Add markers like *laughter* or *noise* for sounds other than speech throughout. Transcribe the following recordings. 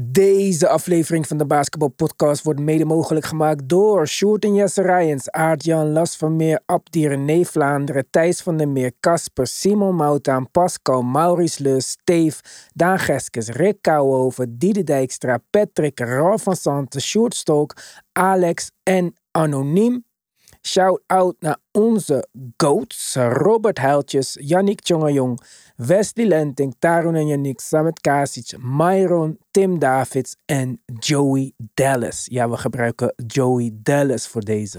Deze aflevering van de Basketball Podcast wordt mede mogelijk gemaakt door Sjoerd en Jesse Rijens, Aart-Jan Las van Meer, Abdi René Vlaanderen, Thijs van der Meer, Casper, Simon Moutaan, Pascal, Maurice Leus, Steef, Daan Geskes, Rick Kouwhoven, Diede Dijkstra, Patrick, Ralf van Santen, Sjoerd Alex en Anoniem. Shout-out naar onze goats, Robert Huiltjes, Yannick Tjongejong, Wesley Lenting, Tarun en Yannick, Samet Kasic, Myron, Tim Davids en Joey Dallas. Ja, we gebruiken Joey Dallas voor deze.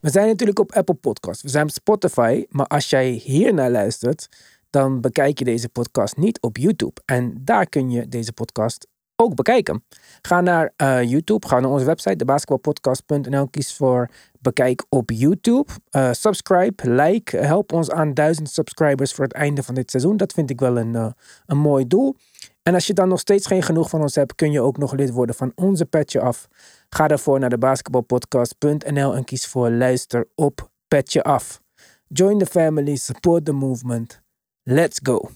We zijn natuurlijk op Apple Podcasts, we zijn op Spotify, maar als jij hiernaar luistert, dan bekijk je deze podcast niet op YouTube. En daar kun je deze podcast ook bekijken. Ga naar uh, YouTube, ga naar onze website, debasketbalpodcast.nl. Kies voor bekijk op YouTube. Uh, subscribe, like, help ons aan duizend subscribers voor het einde van dit seizoen. Dat vind ik wel een, uh, een mooi doel. En als je dan nog steeds geen genoeg van ons hebt, kun je ook nog lid worden van onze Petje Af. Ga daarvoor naar debasketbalpodcast.nl en kies voor luister op Petje Af. Join the family, support the movement. Let's go.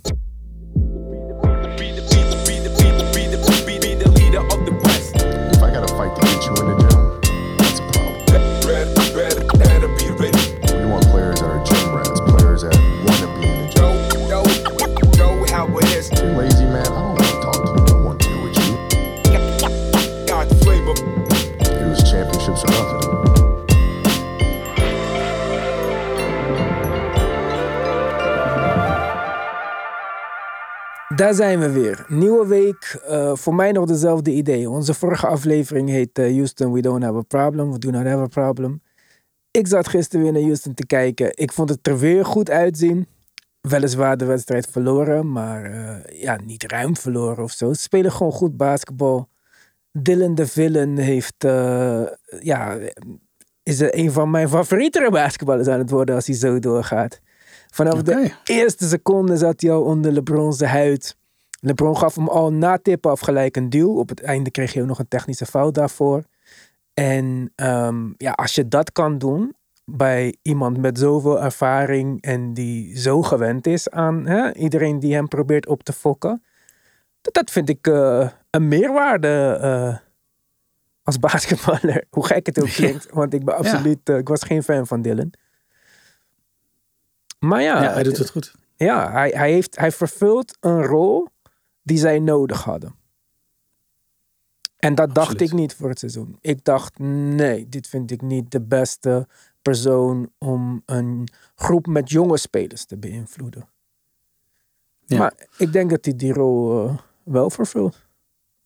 Daar zijn we weer. Nieuwe week. eh, voor mij nog dezelfde idee. Onze vorige aflevering heet eh, Houston, we don't have a problem. We do not have a problem. Ik zat gisteren weer naar Houston te kijken. Ik vond het er weer goed uitzien. Weliswaar de wedstrijd verloren, maar eh, ja, niet ruim verloren of zo. Ze spelen gewoon goed basketbal. Dylan de Villain heeft, ja, is er een van mijn favoriete basketballers aan het worden als hij zo doorgaat. Vanaf de eerste seconde zat hij al onder LeBron's huid. LeBron gaf hem al na tippen af gelijk een duw. Op het einde kreeg hij ook nog een technische fout daarvoor. En ehm, ja, als je dat kan doen bij iemand met zoveel ervaring en die zo gewend is aan hè, iedereen die hem probeert op te fokken. Dat, dat vind ik eh, een meerwaarde eh, als basketballer. Hoe gek het ook *laughs* klinkt, want ik ben absoluut, eh, ik was geen fan van Dylan. Maar ja, ja, hij doet het goed. ja, hij, hij, heeft, hij vervult een rol die zij nodig hadden. En dat dacht ik niet voor het seizoen. Ik dacht, nee, dit vind ik niet de beste persoon om een groep met jonge spelers te beïnvloeden. Ja. Maar ik denk dat hij die rol eh, wel vervult.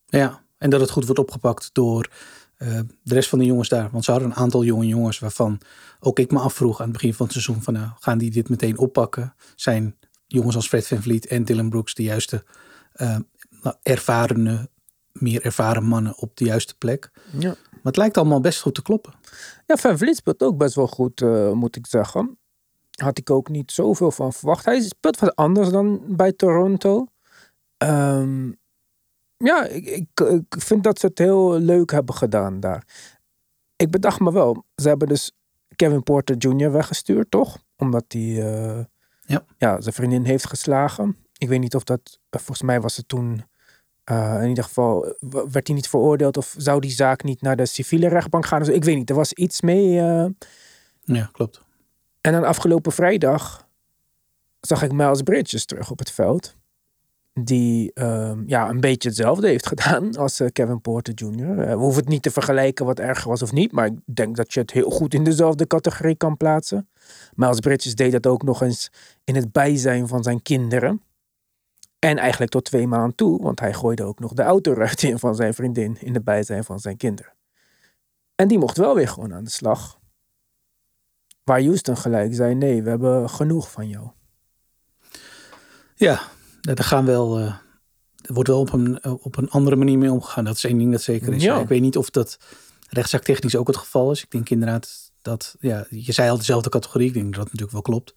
Ja, en dat het goed wordt opgepakt door eh, de rest van de jongens daar. Want ze hadden een aantal jonge jongens waarvan ook ik me afvroeg aan het begin van het seizoen van nou, gaan die dit meteen oppakken? Zijn jongens als Fred Van Vliet en Dylan Brooks de juiste nou, ervarene, meer ervaren mannen op de juiste plek? Ja. Maar het lijkt allemaal best goed te kloppen. Ja, Van Vliet speelt ook best wel goed, eh, moet ik zeggen. Had ik ook niet zoveel van verwacht. Hij speelt wat anders dan bij Toronto. Ehm, ja, ik, ik, ik vind dat ze het heel leuk hebben gedaan daar. Ik bedacht me wel, ze hebben dus Kevin Porter Jr. weggestuurd, toch? Omdat hij eh, Ja. ja, zijn vriendin heeft geslagen. Ik weet niet of dat, eh, volgens mij was het toen, eh, in ieder geval, eh, werd hij niet veroordeeld of zou die zaak niet naar de civiele rechtbank gaan? Dus ik weet niet, er was iets mee. Ja, klopt. En dan afgelopen vrijdag zag ik Miles Bridges terug op het veld. Die ehm, ja, een beetje hetzelfde heeft gedaan *laughs* als Kevin Porter Jr. We hoeven het niet te vergelijken wat erger was of niet. Maar ik denk dat je het heel goed in dezelfde categorie kan plaatsen. Miles Bridges deed dat ook nog eens in het bijzijn van zijn kinderen. En eigenlijk tot twee maanden toe. Want hij gooide ook nog de autoruit in van zijn vriendin. In het bijzijn van zijn kinderen. En die mocht wel weer gewoon aan de slag. Waar Houston gelijk zei, nee, we hebben genoeg van jou. Ja, er gaan wel. eh, er wordt wel op een, op een andere manier mee omgegaan. Dat is één ding dat zeker is. Ja. Ik weet niet of dat rechtszacktechnisch ook het geval is. Ik denk inderdaad dat. Ja, je zei al dezelfde categorie. Ik denk dat dat natuurlijk wel klopt.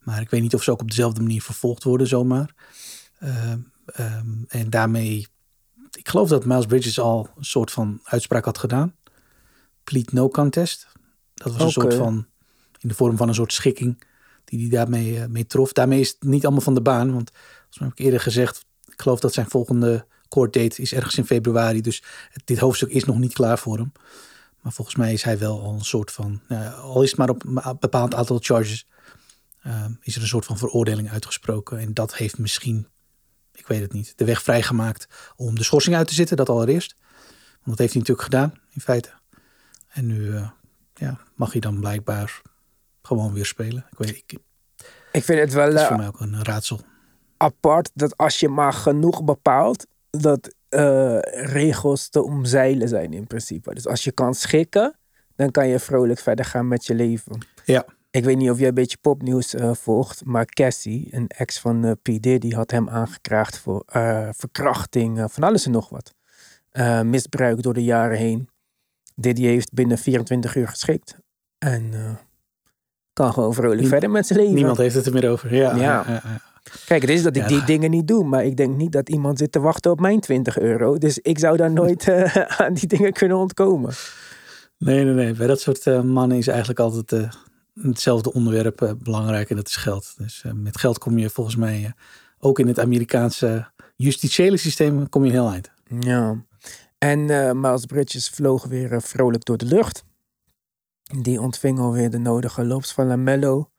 Maar ik weet niet of ze ook op dezelfde manier vervolgd worden, zomaar. Ehm, ehm, en daarmee. Ik geloof dat Miles Bridges al een soort van uitspraak had gedaan. Plead no contest. Dat was een soort van. In de vorm van een soort schikking. Die hij daarmee eh, mee trof. Daarmee is het niet allemaal van de baan. Want mij heb ik eerder gezegd, ik geloof dat zijn volgende court date is ergens in februari. Dus dit hoofdstuk is nog niet klaar voor hem. Maar volgens mij is hij wel al een soort van, uh, al is het maar op een bepaald aantal charges, uh, is er een soort van veroordeling uitgesproken. En dat heeft misschien, ik weet het niet, de weg vrijgemaakt om de schorsing uit te zitten, dat allereerst. Want dat heeft hij natuurlijk gedaan, in feite. En nu uh, ja, mag hij dan blijkbaar gewoon weer spelen. Ik weet ik, ik vind het wel. Dat is voor mij ook een raadsel. Apart dat als je maar genoeg bepaalt, dat uh, regels te omzeilen zijn in principe. Dus als je kan schikken, dan kan je vrolijk verder gaan met je leven. Ja. Ik weet niet of jij een beetje popnieuws uh, volgt, maar Cassie, een ex van uh, P. Diddy, had hem aangekraagd voor verkrachting, van alles en nog wat. misbruik door de jaren heen. Diddy heeft binnen 24 uur geschikt. En kan gewoon vrolijk verder met zijn leven. Niemand heeft het er meer over. Ja. ja. ja, Kijk, het is dat ik die dingen niet doe, maar ik denk niet dat iemand zit te wachten op mijn 20 euro. Dus ik zou daar nooit *laughs* *laughs* aan die dingen kunnen ontkomen. Nee, nee, nee. Bij dat soort mannen is eigenlijk altijd hetzelfde onderwerp belangrijk en dat is geld. Dus met geld kom je volgens mij ook in het Amerikaanse justitiële systeem kom je heel eind. Ja. En Miles Bridges vloog weer vrolijk door de lucht. Die ontving alweer de nodige loops van Lamello.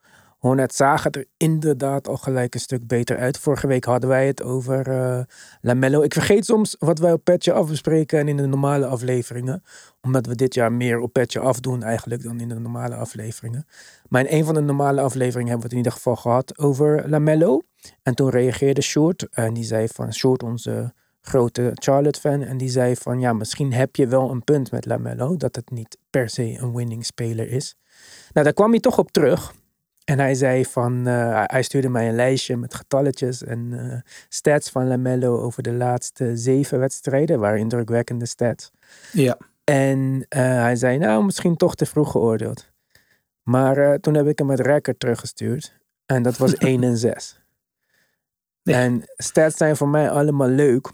Hornet zagen er inderdaad al gelijk een stuk beter uit. Vorige week hadden wij het over uh, Lamello. Ik vergeet soms wat wij op Petje Af bespreken en in de normale afleveringen. Omdat we dit jaar meer op Petje Af doen eigenlijk dan in de normale afleveringen. Maar in een van de normale afleveringen hebben we het in ieder geval gehad over Lamello. En toen reageerde Short en die zei van Short, onze grote Charlotte-fan. En die zei van ja, misschien heb je wel een punt met Lamello. Dat het niet per se een winning speler is. Nou, daar kwam hij toch op terug. En hij zei van, uh, hij stuurde mij een lijstje met getalletjes en uh, stats van Lamello over de laatste zeven wedstrijden, waren indrukwekkende stats. Ja. En uh, hij zei, nou, misschien toch te vroeg geoordeeld. Maar toen heb ik hem het record teruggestuurd en dat was *laughs* 1 en 6. Nee. En stats zijn voor mij allemaal leuk,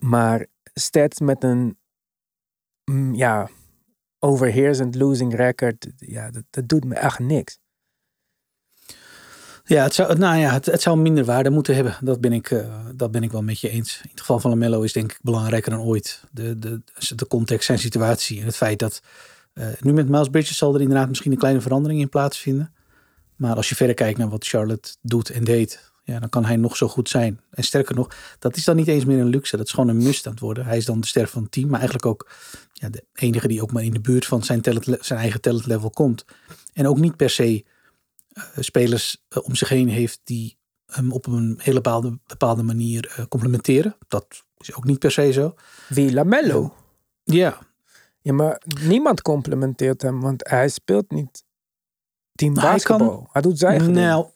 maar stats met een, mm, ja, overheersend losing record, ja, dat, dat doet me echt niks. Ja, het zou, nou ja, het, het, zou minder waarde moeten hebben. Dat ben, ik, uh, dat ben ik wel met je eens. In het geval van Lamello is denk ik belangrijker dan ooit. De, de, de context zijn situatie en het feit dat... Uh, nu met Miles Bridges zal er inderdaad misschien een kleine verandering in plaatsvinden. Maar als je verder kijkt naar wat Charlotte doet en deed... Ja, dan kan hij nog zo goed zijn. En sterker nog, dat is dan niet eens meer een luxe. Dat is gewoon een must aan het worden. Hij is dan de ster van het team. Maar eigenlijk ook ja, de enige die ook maar in de buurt van zijn, talent, zijn eigen talent level komt. En ook niet per se eh, spelers eh, om zich heen heeft die hem op een hele bepaalde, bepaalde manier uh, complementeren. Dat is ook niet per se zo. Wie Lamello? Ja. Ja, maar niemand complementeert hem, want hij speelt niet team nou, basketbal. Hij, kan, hij doet zijn eigen Nou,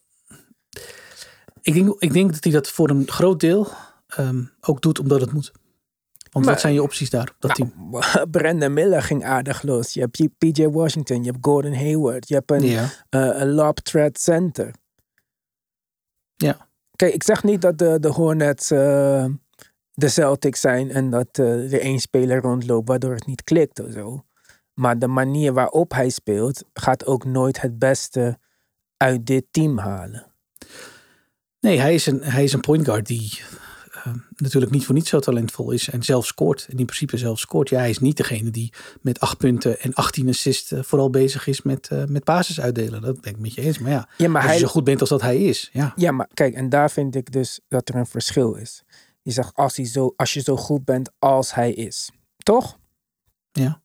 ik denk, ik denk dat hij dat voor een groot deel um, ook doet omdat het moet. Want maar, wat zijn je opties daar op dat nou, team? *laughs* Brandon Miller ging aardig los. Je hebt PJ Washington, je hebt Gordon Hayward, je hebt een, ja. uh, een lob threat center. Ja. Kijk, ik zeg niet dat de, de Hornets uh, de Celtics zijn en dat uh, er één speler rondloopt waardoor het niet klikt of zo. Maar de manier waarop hij speelt gaat ook nooit het beste uit dit team halen. Nee, hij is een, hij is een point guard die uh, natuurlijk niet voor niet zo talentvol is en zelf scoort. En in principe zelf scoort. Ja, hij is niet degene die met acht punten en 18 assists uh, vooral bezig is met, uh, met basis uitdelen. Dat ben ik met je eens. Maar ja, ja maar als hij, je zo goed bent als dat hij is. Ja. ja, maar kijk, en daar vind ik dus dat er een verschil is. Je zegt als, hij zo, als je zo goed bent als hij is. Toch? Ja.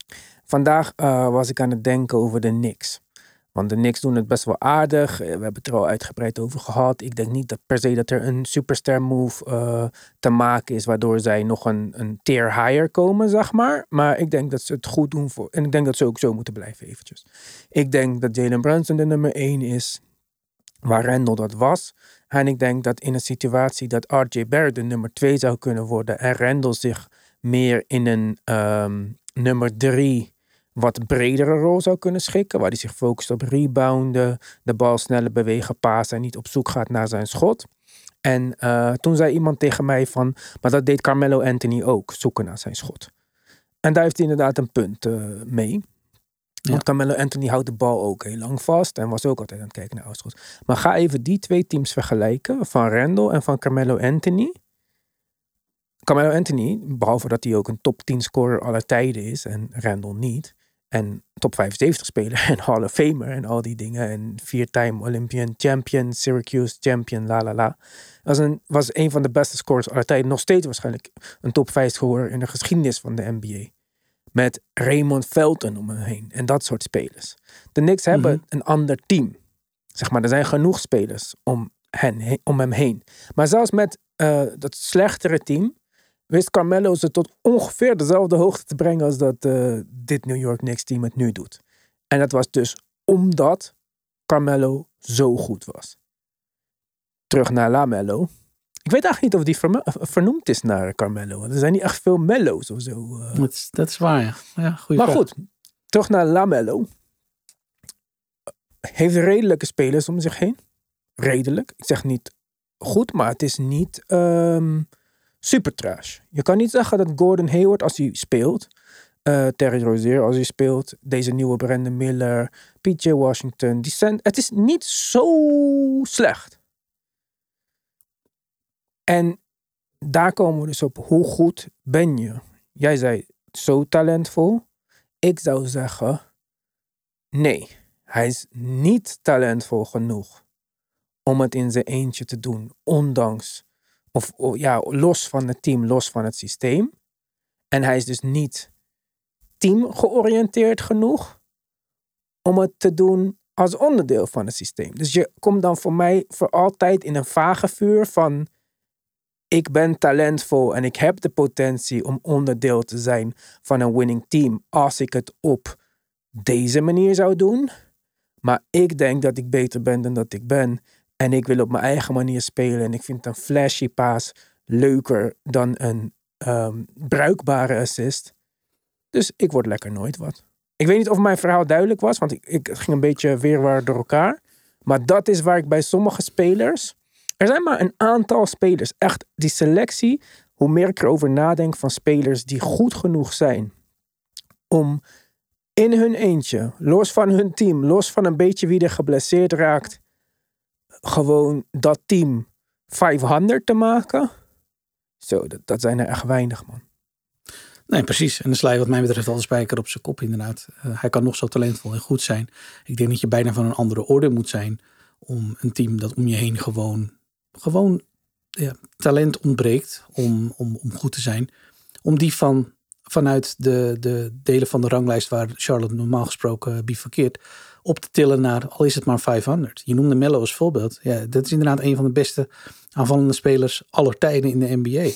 Vandaag was ik aan het denken over de Knicks. Want de Knicks doen het best wel aardig. Eh, we hebben het er al uitgebreid over gehad. Ik denk niet dat per se dat er een superstar move uh, te maken is, waardoor zij nog een, een tier higher komen, zeg maar. Maar ik denk dat ze het goed doen voor. En ik denk dat ze ook zo moeten blijven, eventjes. Ik denk dat Jalen Brunson de nummer 1 is, waar Randall dat was. En ik denk dat in een situatie dat RJ Barrett de nummer 2 zou kunnen worden en Randall zich meer in een um, nummer 3 wat bredere rol zou kunnen schikken. Waar hij zich focust op rebounden, de bal sneller bewegen, pasen en niet op zoek gaat naar zijn schot. En uh, toen zei iemand tegen mij van, maar dat deed Carmelo Anthony ook, zoeken naar zijn schot. En daar heeft hij inderdaad een punt uh, mee. Ja. Want Carmelo Anthony houdt de bal ook heel lang vast en was ook altijd aan het kijken naar uitschot. Maar ga even die twee teams vergelijken, van Randall en van Carmelo Anthony. Carmelo Anthony, behalve dat hij ook een top 10 scorer aller tijden is en Randall niet. En top 75 speler en Hall of Famer en al die dingen. En vier-time Olympian champion, Syracuse champion, la la la. Was een, was een van de beste scorers aller tijden. Nog steeds waarschijnlijk een top 5 scorer in de geschiedenis van de NBA. Met Raymond Felton om hem heen en dat soort spelers. De Knicks hebben een ander team. Zeg maar, er zijn genoeg spelers om, hen, he- om hem heen. Maar zelfs met eh, dat slechtere team wist Carmelo ze tot ongeveer dezelfde hoogte te brengen als dat eh, dit New York Knicks team het nu doet. En dat was dus omdat Carmelo zo goed was. Terug naar Lamello. Ik weet eigenlijk niet of die verme- vernoemd is naar Carmelo. want Er zijn niet echt veel mellows of zo. eh. Dat is, dat is waar, ja. goeie Maar goed, terug naar Lamello. Heeft redelijke spelers om zich heen. Redelijk. Ik zeg niet goed, maar het is niet ehm, super trash. Je kan niet zeggen dat Gordon Hayward als hij speelt, eh, Terry Rozier als hij speelt, deze nieuwe Brandon Miller, PJ Washington, die zijn, het is niet zo slecht. En daar komen we dus op, hoe goed ben je? Jij zei zo talentvol. Ik zou zeggen, nee, hij is niet talentvol genoeg om het in zijn eentje te doen, ondanks, of, ja, los van het team, los van het systeem. En hij is dus niet teamgeoriënteerd genoeg om het te doen als onderdeel van het systeem. Dus je komt dan voor mij voor altijd in een vage vuur van ik ben talentvol en ik heb de potentie om onderdeel te zijn van een winning team als ik het op deze manier zou doen. Maar ik denk dat ik beter ben dan dat ik ben. En ik wil op mijn eigen manier spelen. En ik vind een flashy paas leuker dan een ehm, bruikbare assist. Dus ik word lekker nooit wat. Ik weet niet of mijn verhaal duidelijk was, want ik, ik ging een beetje weerwaar door elkaar. Maar dat is waar ik bij sommige spelers. Er zijn maar een aantal spelers. Echt, die selectie, hoe meer ik erover nadenk van spelers die goed genoeg zijn om in hun eentje, los van hun team, los van een beetje wie er geblesseerd raakt, gewoon dat team 500 te maken. Zo, dat, zijn er echt weinig, man. Nee, precies. En dan sla je wat mij betreft al de spijker op zijn kop inderdaad. Eh, hij kan nog zo talentvol en goed zijn. Ik denk dat je bijna van een andere orde moet zijn om een team dat om je heen gewoon, gewoon ja, talent ontbreekt om, om, om goed te zijn. Om die van, vanuit de, de delen van de ranglijst waar Charlotte normaal gesproken bivakkeert, op te tillen naar, al is het maar 500. Je noemde Mello als voorbeeld. Ja, dat is inderdaad een van de beste aanvallende spelers aller tijden in de NBA.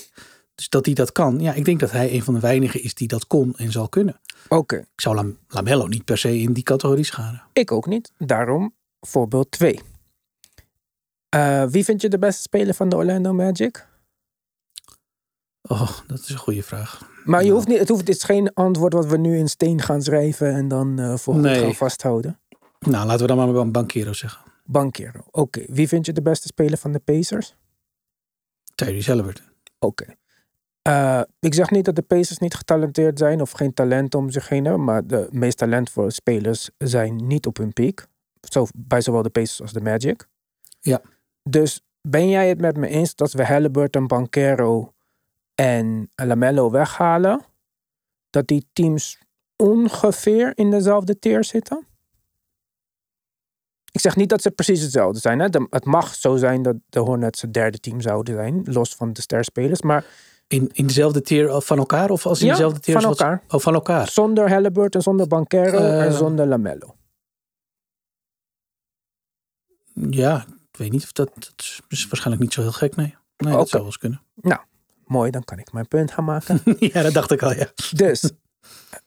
Dus dat hij dat kan. Ja, ik denk dat hij een van de weinigen is die dat kon en zal kunnen. Oké, Ik zou Lam- Lamello niet per se in die categorie scharen. ik ook niet. Daarom voorbeeld 2. wie vind je de beste speler van de Orlando Magic? Oh, dat is een goede vraag. Maar je hoeft niet, het, hoeft, het is geen antwoord wat we nu in steen gaan schrijven en dan eh voor Nee. gaan vasthouden. Nou, laten we dan maar een Banquero zeggen. Bankero. Oké, wie vind je de beste speler van de Pacers? Tyrese Halliburton. Oké. Eh, ik zeg niet dat de Pacers niet getalenteerd zijn of geen talent om zich heen hebben, maar de meest talentvolle spelers zijn niet op hun piek. Zo, bij zowel de Pacers als de Magic. Ja. Dus ben jij het met me eens dat we Halliburton, Bankero en Lamello weghalen? Dat die teams ongeveer in dezelfde tier zitten? Ik zeg niet dat ze precies hetzelfde zijn. Hè? De- het mag zo zijn dat de Hornets het derde team zouden zijn, los van de sterspelers. Maar In, in dezelfde tier van elkaar? Of als in Ja, dezelfde tier van als wat- elkaar. Oh, van elkaar. zonder Halliburton, zonder Bankero Eh. en zonder Lamello. Ja, ik weet niet of dat, dat is- waarschijnlijk niet zo heel gek, nee. Nee, dat zou wel eens kunnen. Mooi, dan kan ik mijn punt gaan maken. *laughs* ja, dat dacht ik al, ja. dus,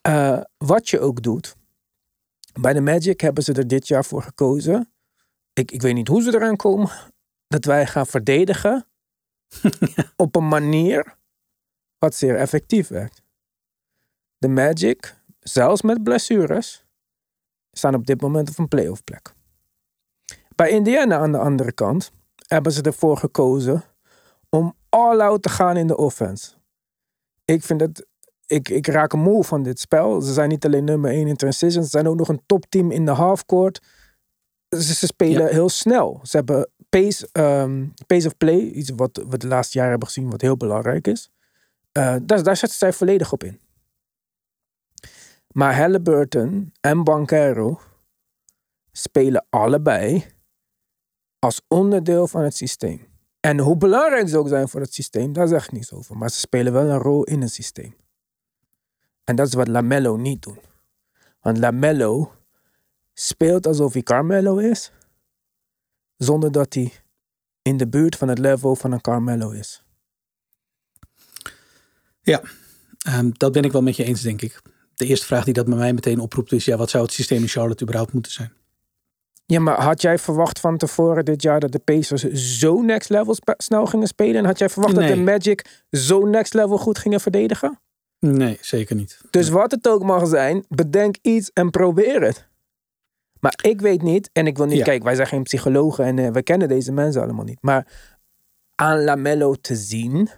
eh, wat je ook doet. Bij de Magic hebben ze er dit jaar voor gekozen. Ik, ik weet niet hoe ze eraan komen. Dat wij gaan verdedigen. *laughs* op een manier wat zeer effectief werkt. De Magic, zelfs met blessures, staan op dit moment op een playoff plek. Bij Indiana aan de andere kant hebben ze ervoor gekozen om all-out te gaan in de offense. Ik vind het. Ik, ik raak moe van dit spel. Ze zijn niet alleen nummer 1 in transition, ze zijn ook nog een topteam in de halfcourt. Ze, ze spelen Ja. heel snel. Ze hebben pace, ehm, pace of play, iets wat we de laatste jaren hebben gezien, wat heel belangrijk is. eh, daar, daar zetten zij volledig op in. Maar Halliburton en Bankero spelen allebei als onderdeel van het systeem. En hoe belangrijk ze ook zijn voor het systeem, daar zeg ik niets over. Maar ze spelen wel een rol in het systeem. En dat is wat Lamello niet doet. Want Lamello speelt alsof hij Carmelo is, zonder dat hij in de buurt van het level van een Carmelo is. Ja, ehm, dat ben ik wel met je eens, denk ik. De eerste vraag die dat bij mij meteen oproept is: ja, wat zou het systeem in Charlotte überhaupt moeten zijn? Ja, maar had jij verwacht van tevoren dit jaar dat de Pacers zo next level snel gingen spelen? En had jij verwacht dat de Magic zo next level goed gingen verdedigen? Nee, zeker niet. Dus wat het ook mag zijn, bedenk iets en probeer het. Maar ik weet niet, en ik wil niet, kijk, wij zijn geen psychologen en uh, we kennen deze mensen allemaal niet. Maar aan Lamello te zien,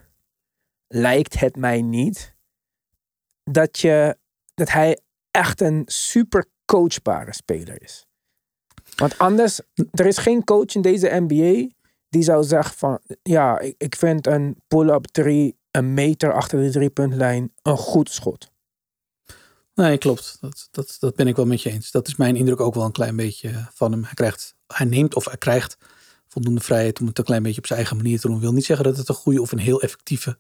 lijkt het mij niet dat, je, dat hij echt een super coachbare speler is. Want anders, er is geen coach in deze NBA die zou zeggen van, ja, ik, ik vind een pull-up 3 een meter achter de driepuntlijn een goed schot. Nee, klopt. Dat, dat, dat ben ik wel met je eens. Dat is mijn indruk ook wel een klein beetje van hem. Hij, krijgt, hij neemt of hij krijgt voldoende vrijheid om het een klein beetje op zijn eigen manier te doen. Ik wil niet zeggen dat het een goede of een heel effectieve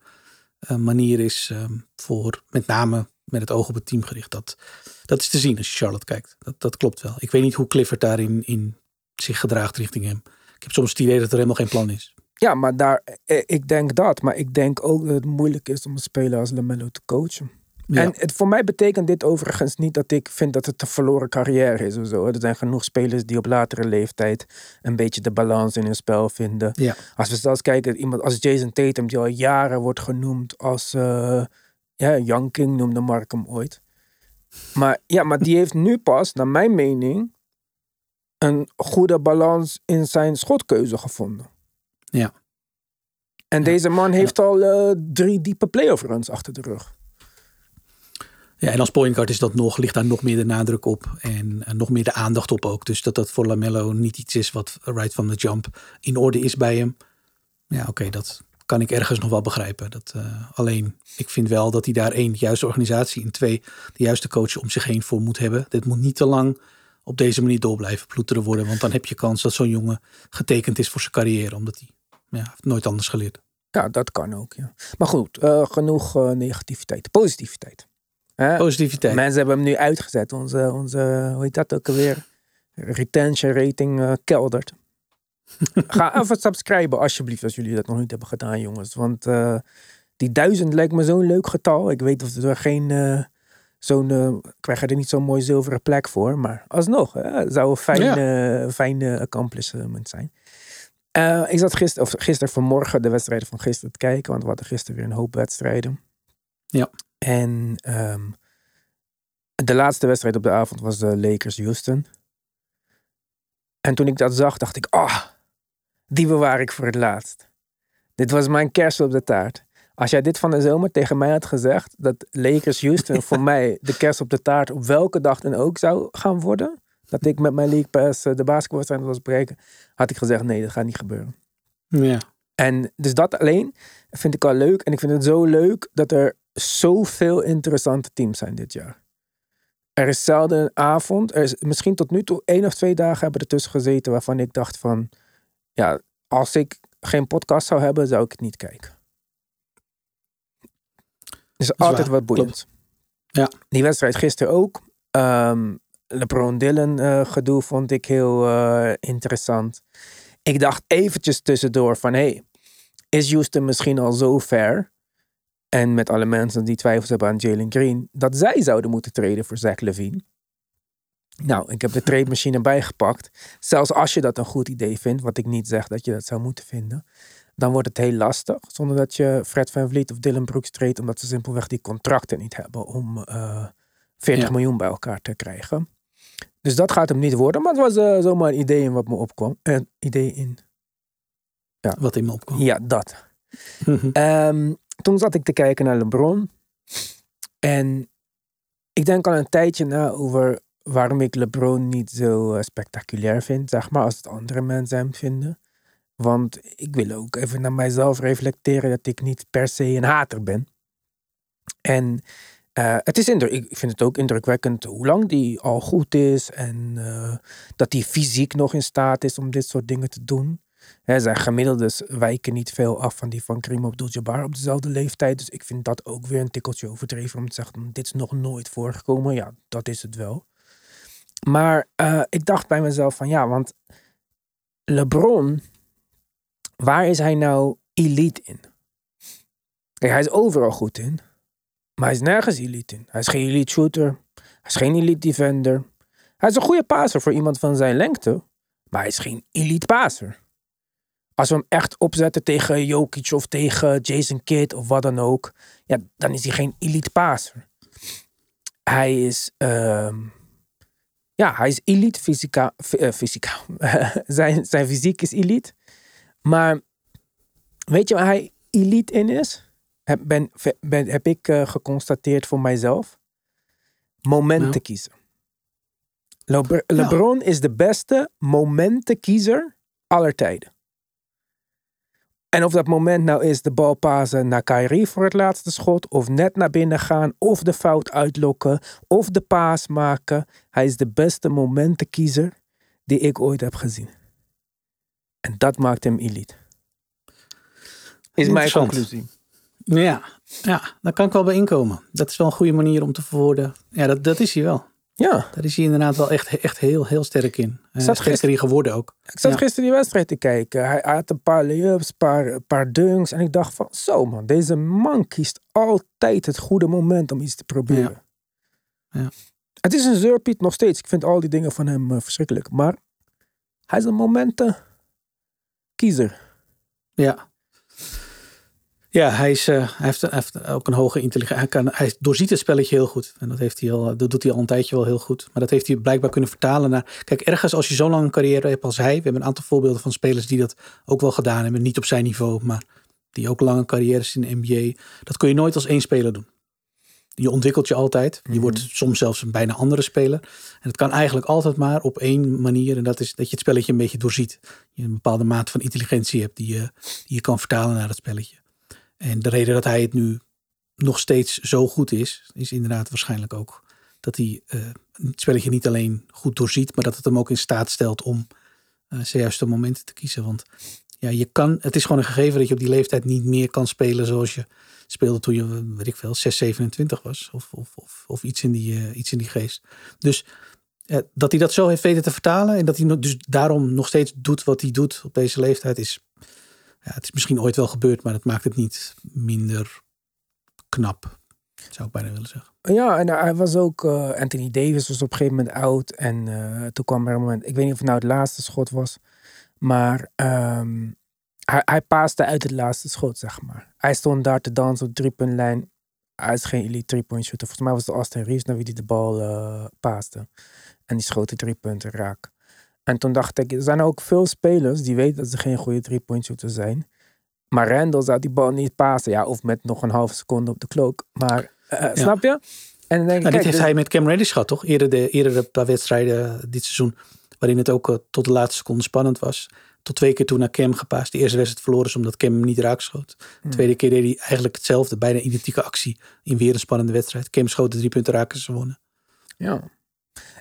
uh, manier is um, voor met name met het oog op het team gericht. Dat, dat is te zien als je Charlotte kijkt. Dat, dat klopt wel. Ik weet niet hoe Clifford daarin in zich gedraagt richting hem. Ik heb soms het idee dat er helemaal geen plan is. Ja, maar daar, eh, ik denk dat. Maar ik denk ook dat het moeilijk is om een speler als Lamello te coachen. En het, voor mij betekent dit overigens niet dat ik vind dat het een verloren carrière is of zo. Er zijn genoeg spelers die op latere leeftijd een beetje de balans in hun spel vinden. Ja. Als we zelfs kijken, iemand als Jason Tatum, die al jaren wordt genoemd als. Uh, ja, Young King noemde Mark hem ooit. Maar ja, maar die heeft nu pas, naar mijn mening, een goede balans in zijn schotkeuze gevonden. Ja. En deze man heeft al uh, drie diepe playoff runs achter de rug. Ja, en als point guard is dat nog, ligt daar nog meer de nadruk op. En, nog meer de aandacht op ook. Dus dat dat voor Lamello niet iets is wat right from the jump in orde is bij hem. Ja, oké, dat kan ik ergens nog wel begrijpen. Dat, uh, alleen, ik vind wel dat hij daar één, de juiste organisatie en twee, de juiste coach om zich heen voor moet hebben. Dit moet niet te lang op deze manier door blijven ploeteren worden. Want dan heb je kans dat zo'n jongen getekend is voor zijn carrière. Omdat hij ja, nooit anders geleerd. Ja, dat kan ook. Ja. Maar goed, uh, genoeg uh, negativiteit. Positiviteit. Positiviteit. Mensen hebben hem nu uitgezet. Onze, onze hoe heet dat ook alweer? Retention rating uh, keldert. *laughs* Ga even subscriben alsjeblieft als jullie dat nog niet hebben gedaan jongens. Want die duizend lijkt me zo'n leuk getal. Ik weet of er geen zo'n... ik krijg er niet zo'n mooi zilveren plek voor. Maar alsnog, hè, zou een fijne, ja. fijne accomplishment zijn. Ik zat gisteren, of gisteren vanmorgen de wedstrijden van gisteren te kijken. Want we hadden gisteren weer een hoop wedstrijden. Ja. En um, de laatste wedstrijd op de avond was de Lakers-Houston. En toen ik dat zag, dacht ik, ah, oh, die bewaar ik voor het laatst. Dit was mijn kerst op de taart. Als jij dit van de zomer tegen mij had gezegd, dat Lakers-Houston *laughs* voor mij de kerst op de taart op welke dag dan ook zou gaan worden, dat ik met mijn League Pass de basketbalwedstrijd was bereiken, had ik gezegd, nee, dat gaat niet gebeuren. Ja. En dus dat alleen vind ik al leuk. En ik vind het zo leuk dat er zoveel interessante teams zijn dit jaar. Er is zelden een avond, er is misschien tot nu toe één of twee dagen hebben ertussen gezeten waarvan ik dacht van, ja, als ik geen podcast zou hebben, zou ik het niet kijken. is, is altijd wat boeiend. Ja. Die wedstrijd gisteren ook. Um, LeBron Dylan uh, gedoe vond ik heel uh, interessant. Ik dacht eventjes tussendoor van, hey, is Houston misschien al zo ver en met alle mensen die twijfels hebben aan Jalen Green, dat zij zouden moeten treden voor Zach Levine. Nou, ik heb de trade machine *laughs* bijgepakt. Zelfs als je dat een goed idee vindt, wat ik niet zeg dat je dat zou moeten vinden, dan wordt het heel lastig. Zonder dat je Fred Van Vliet of Dylan Brooks treedt, omdat ze simpelweg die contracten niet hebben om uh, 40 ja. miljoen bij elkaar te krijgen. Dus dat gaat hem niet worden. Maar het was uh, zomaar een idee in wat me opkwam. Een uh, idee in. Ja. Wat in me opkwam. Ja, dat. um, toen zat ik te kijken naar LeBron. En ik denk al een tijdje na over waarom ik LeBron niet zo uh, spectaculair vind, zeg maar, als het andere mensen hem vinden. Want ik wil ook even naar mijzelf reflecteren dat ik niet per se een hater ben. En uh, het is indruk, ik vind het ook indrukwekkend hoe lang die al goed is. En uh, dat hij fysiek nog in staat is om dit soort dingen te doen. Hè, zijn gemiddeldes wijken niet veel af van die van Karim Abdul-Jabbar op dezelfde leeftijd. Dus ik vind dat ook weer een tikkeltje overdreven om te zeggen, dit is nog nooit voorgekomen. Ja, dat is het wel. Maar uh, ik dacht bij mezelf van ja, want LeBron, waar is hij nou elite in? Kijk, hij is overal goed in. Maar hij is nergens elite in. Hij is geen elite shooter. Hij is geen elite defender. Hij is een goede passer voor iemand van zijn lengte. Maar hij is geen elite passer. Als we hem echt opzetten tegen Jokic of tegen Jason Kidd of wat dan ook. Ja, dan is hij geen elite passer. Hij is... Uh, ja, hij is elite fysica, uh, fysica. *laughs* zijn, zijn fysiek is elite. Maar weet je waar hij elite in is? Heb, ben, ben, heb ik uh, geconstateerd voor mijzelf. Momenten ja. kiezen. Le LeBron ja. is de beste momentenkiezer aller tijden. En of dat moment nou is de bal pasen naar Kyrie voor het laatste schot, of net naar binnen gaan, of de fout uitlokken, of de paas maken. Hij is de beste momentenkiezer die ik ooit heb gezien. En dat maakt hem elite. Is mijn conclusie. Ja, ja, daar kan ik wel bij inkomen. Dat is wel een goede manier om te verwoorden. Ja, dat, dat is hij wel. Ja. Daar is hij inderdaad wel echt, echt heel, heel sterk in. Hij is sterker in geworden ook. Ik zat ja. gisteren die wedstrijd te kijken. Hij had een paar layups, een paar, paar dunks. En ik dacht van, zo man, deze man kiest altijd het goede moment om iets te proberen. Ja. ja. Het is een zeurpiet nog steeds. Ik vind al die dingen van hem uh, verschrikkelijk. Maar hij is een momenten kiezer. Ja. Ja, hij, is, uh, hij, heeft, hij, heeft, ook een hoge intelligentie. Hij, kan, hij doorziet het spelletje heel goed. En dat, heeft hij al, dat doet hij al een tijdje wel heel goed. Maar dat heeft hij blijkbaar kunnen vertalen naar. Kijk, ergens als je zo'n lange carrière hebt als hij. We hebben een aantal voorbeelden van spelers die dat ook wel gedaan hebben. Niet op zijn niveau, maar die ook lange carrières in de NBA. Dat kun je nooit als één speler doen. Je ontwikkelt je altijd. Je mm-hmm. wordt soms zelfs een bijna andere speler. En het kan eigenlijk altijd maar op één manier. En dat is dat je het spelletje een beetje doorziet. Je een bepaalde mate van intelligentie hebt die je, die je kan vertalen naar het spelletje. En de reden dat hij het nu nog steeds zo goed is, is inderdaad waarschijnlijk ook dat hij uh, het spelletje niet alleen goed doorziet, maar dat het hem ook in staat stelt om uh, juiste momenten te kiezen. Want ja, je kan, het is gewoon een gegeven dat je op die leeftijd niet meer kan spelen zoals je speelde toen je, weet ik veel, 6, 27 was. Of, of, of, of iets, in die, uh, iets in die geest. Dus dat hij dat zo heeft weten te vertalen en dat hij dus daarom nog steeds doet wat hij doet op deze leeftijd is ja, het is misschien ooit wel gebeurd, maar dat maakt het niet minder knap. Zou ik bijna willen zeggen. Ja, en hij was ook, uh, Anthony Davis was op een gegeven moment oud. En uh, toen kwam er een moment, ik weet niet of het nou het laatste schot was. Maar um, hij, hij paaste uit het laatste schot, zeg maar. Hij stond daar te dansen op driepuntlijn. Hij is geen elite three-point. Volgens mij was het Austin Reeves naar wie hij de bal uh, paaste. En die schoot de drie punten raak. En toen dacht ik, er zijn ook veel spelers die weten dat ze geen goede three-point shooter zijn. Maar Randall zou die bal niet pasen. Ja, of met nog een halve seconde op de klok. Maar uh, ja. snap je? En dan denk ik, nou, kijk, dit heeft dus... hij met Cam Reddish gehad, toch? Eerder de, eerder de paar wedstrijden dit seizoen. Waarin het ook uh, tot de laatste seconde spannend was. Tot twee keer toen naar Cam gepaast. De eerste wedstrijd verloren is omdat Cam hem niet raak schoot. De hmm. tweede keer deed hij eigenlijk hetzelfde. Bijna identieke actie. In weer een spannende wedstrijd. Cam schoot de drie punten raken en ze wonnen. Ja.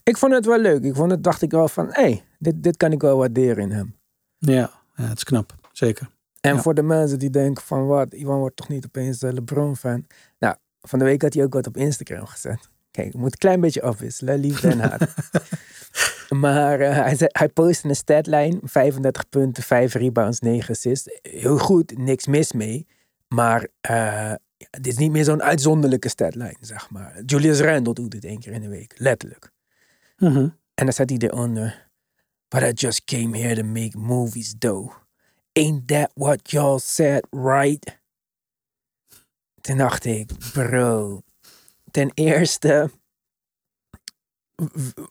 Ik vond het wel leuk. Ik vond het, dacht ik wel van, hé, hey, dit, dit kan ik wel waarderen in hem. Ja, ja het is knap. Zeker. En ja. voor de mensen die denken van, wat, Ivan wordt toch niet opeens de LeBron-fan. Nou, van de week had hij ook wat op Instagram gezet. Kijk, ik moet een klein beetje afwisselen, liefde en haat. *laughs* maar uh, hij, hij postte een statline, 35 punten, 5 rebounds, 9 assists. Heel goed, niks mis mee. Maar uh, dit is niet meer zo'n uitzonderlijke statline, zeg maar. Julius Randle doet dit één keer in de week, letterlijk. Mm -hmm. En dan zet hij eronder. But I just came here to make movies, though. Ain't that what y'all said, right? Toen dacht ik, bro. Ten eerste,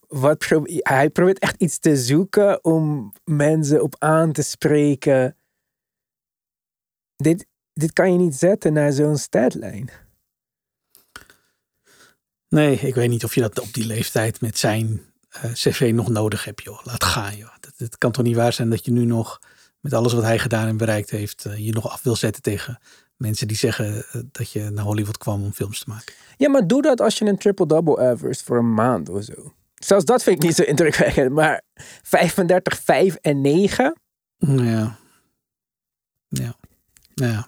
wat probeer, hij probeert echt iets te zoeken om mensen op aan te spreken. Dit, dit kan je niet zetten naar zo'n statline. Nee, ik weet niet of je dat op die leeftijd met zijn uh, cv nog nodig hebt, joh. Laat gaan, joh. Het kan toch niet waar zijn dat je nu nog met alles wat hij gedaan en bereikt heeft, uh, je nog af wil zetten tegen mensen die zeggen eh, dat je naar Hollywood kwam om films te maken. Ja, maar doe dat als je een triple-double average voor een maand of zo. Zelfs dat vind ik niet zo indrukwekkend. Maar 35, 5 en 9. Ja. Ja. Ja.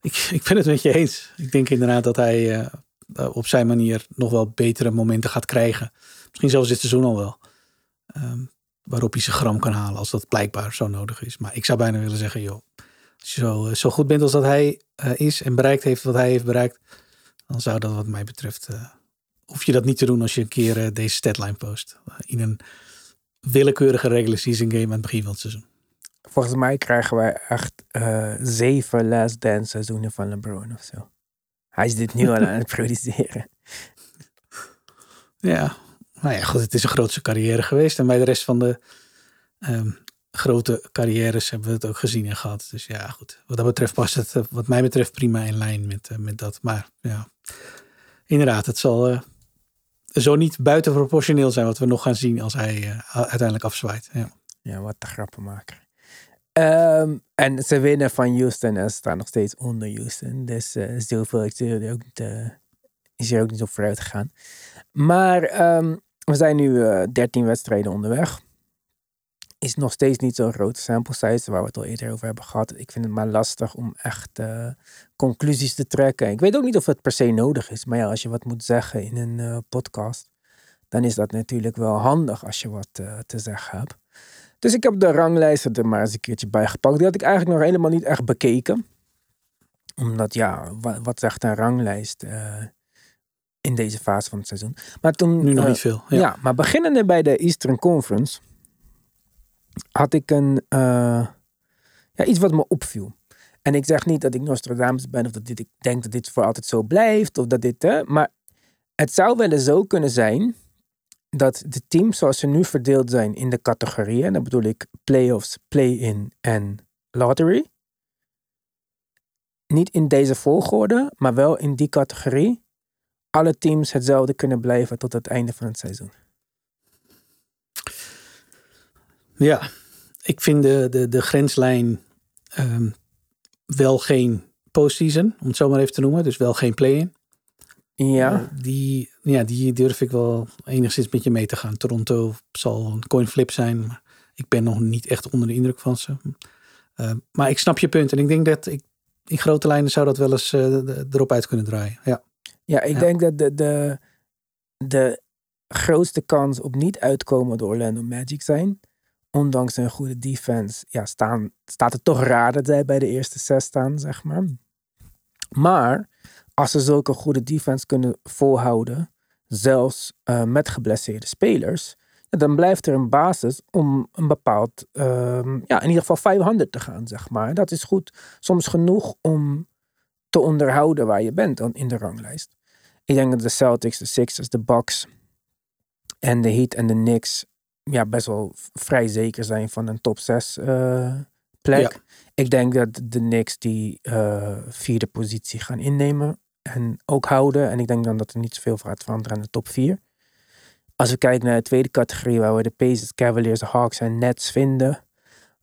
Ik, ik ben het met je eens. Ik denk inderdaad dat hij uh, op zijn manier nog wel betere momenten gaat krijgen. Misschien zelfs dit seizoen al wel. Um, waarop hij zijn gram kan halen als dat blijkbaar zo nodig is. Maar ik zou bijna willen zeggen, joh, als je zo, zo goed bent als dat hij uh, is en bereikt heeft wat hij heeft bereikt, dan zou dat wat mij betreft, hoef je dat niet te doen als je een keer deze statline post. in een willekeurige regular season game aan het begin van het seizoen. Volgens mij krijgen wij echt zeven last dance seizoenen van LeBron of zo. Hij is dit nu al aan het *laughs* produceren. Ja, nou ja, goed, het is een grootste carrière geweest. En bij de rest van de um, grote carrières hebben we het ook gezien en gehad. Dus ja, goed. Wat dat betreft past het, eh, wat mij betreft, prima in lijn met, uh, met dat. Maar ja, inderdaad, het zal uh, zo niet buitenproportioneel zijn wat we nog gaan zien als hij uh, uiteindelijk afzwaait. Ja, ja wat de grappenmaker. Um, en ze winnen van Houston en ze staan nog steeds onder Houston. Dus zoveel is er ook niet, uh, is ook niet op vooruit gegaan. Maar um, we zijn nu uh, 13 wedstrijden onderweg is nog steeds niet zo'n grote sample size, waar we het al eerder over hebben gehad. Ik vind het maar lastig om echt uh, conclusies te trekken. Ik weet ook niet of het per se nodig is, maar ja, als je wat moet zeggen in een podcast, dan is dat natuurlijk wel handig als je wat te zeggen hebt. Dus ik heb de ranglijsten er maar eens een keertje bij gepakt. Die had ik eigenlijk nog helemaal niet echt bekeken. Omdat ja, wat, wat zegt een ranglijst in deze fase van het seizoen? Maar toen, nu nog niet veel. Ja. ja, maar beginnende bij de Eastern Conference had ik een, uh, ja, iets wat me opviel. En ik zeg niet dat ik Nostradamus ben of dat dit, ik denk dat dit voor altijd zo blijft of dat dit, hè, maar het zou wel eens zo kunnen zijn dat de teams zoals ze nu verdeeld zijn in de categorieën, dan bedoel ik playoffs, play-in en lottery, niet in deze volgorde, maar wel in die categorie, alle teams hetzelfde kunnen blijven tot het einde van het seizoen. Ja, ik vind de, de, grenslijn um, wel geen postseason, om het zo maar even te noemen. Dus wel geen play-in. Ja. Uh, die, ja, die durf ik wel enigszins met je mee te gaan. Toronto zal een coin flip zijn, maar ik ben nog niet echt onder de indruk van ze. Uh, maar ik snap je punt en ik denk dat ik in grote lijnen zou dat wel eens uh, erop uit kunnen draaien. Ja, ja ik ja. denk dat de, de, de grootste kans op niet uitkomen door Orlando Magic zijn ondanks een goede defense, ja, staan, staat het toch raar dat zij bij de eerste zes staan, zeg maar. Maar als ze zulke goede defense kunnen volhouden, zelfs uh, met geblesseerde spelers, dan blijft er een basis om een bepaald, uh, ja, in ieder geval 500 te gaan, zeg maar. Dat is goed, soms genoeg om te onderhouden waar je bent in de ranglijst. Ik denk dat de Celtics, de Sixers, de Bucks en de Heat en de Knicks ja, best wel vrij zeker zijn van een top 6 uh, eh, plek. Ja. Ik denk dat de Knicks die uh, vierde positie gaan innemen en ook houden. En ik denk dan dat er niet zoveel gaat veranderen aan de top 4. Als we kijken naar de tweede categorie, waar we de Pacers, Cavaliers, Hawks en Nets vinden,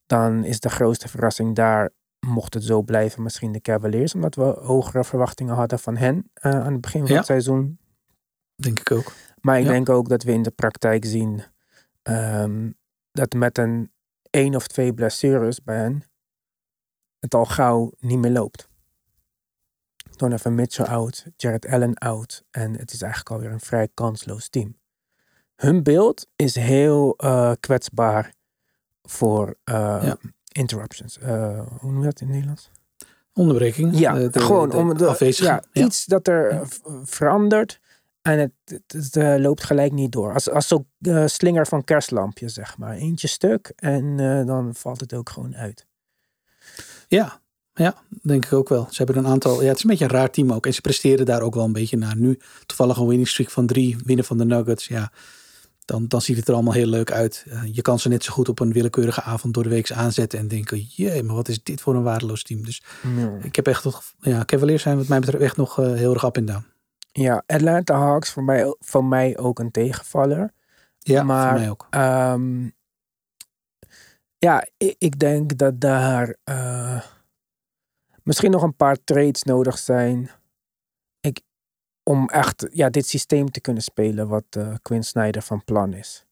dan is de grootste verrassing daar, mocht het zo blijven, misschien de Cavaliers, omdat we hogere verwachtingen hadden van hen uh, aan het begin van ja. het seizoen. Denk ik ook. Maar ik ja. denk ook dat we in de praktijk zien Um, dat met een één of twee blessures bij hen het al gauw niet meer loopt. Donovan Mitchell out, Jared Allen out en het is eigenlijk alweer een vrij kansloos team. Hun beeld is heel uh, kwetsbaar voor uh, ja. interruptions. Uh, hoe noem je dat in het Nederlands? Onderbreking. Ja, de, de, gewoon de, om de, ja, ja, iets dat er verandert en het, het, het loopt gelijk niet door. Als, als zo'n slinger van kerstlampje, zeg maar. Eentje stuk en dan valt het ook gewoon uit. Ja, ja, denk ik ook wel. Ze hebben een aantal. Ja, het is een beetje een raar team ook. En ze presteren daar ook wel een beetje naar. Nu toevallig een winning streak van drie, winnen van de Nuggets. Ja, dan, dan ziet het er allemaal heel leuk uit. je kan ze net zo goed op een willekeurige avond door de week aanzetten en denken: jee, maar wat is dit voor een waardeloos team? Dus ik heb echt nog. Ja, Cavaliers zijn wat mij betreft echt nog heel erg up en down. Ja, Atlanta Hawks voor mij, voor mij ook een tegenvaller. Ja, maar, voor mij ook. Um, ja, ik, ik, denk dat daar uh, misschien nog een paar trades nodig zijn. Ik, om echt ja, dit systeem te kunnen spelen wat uh, Quinn Snyder van plan is.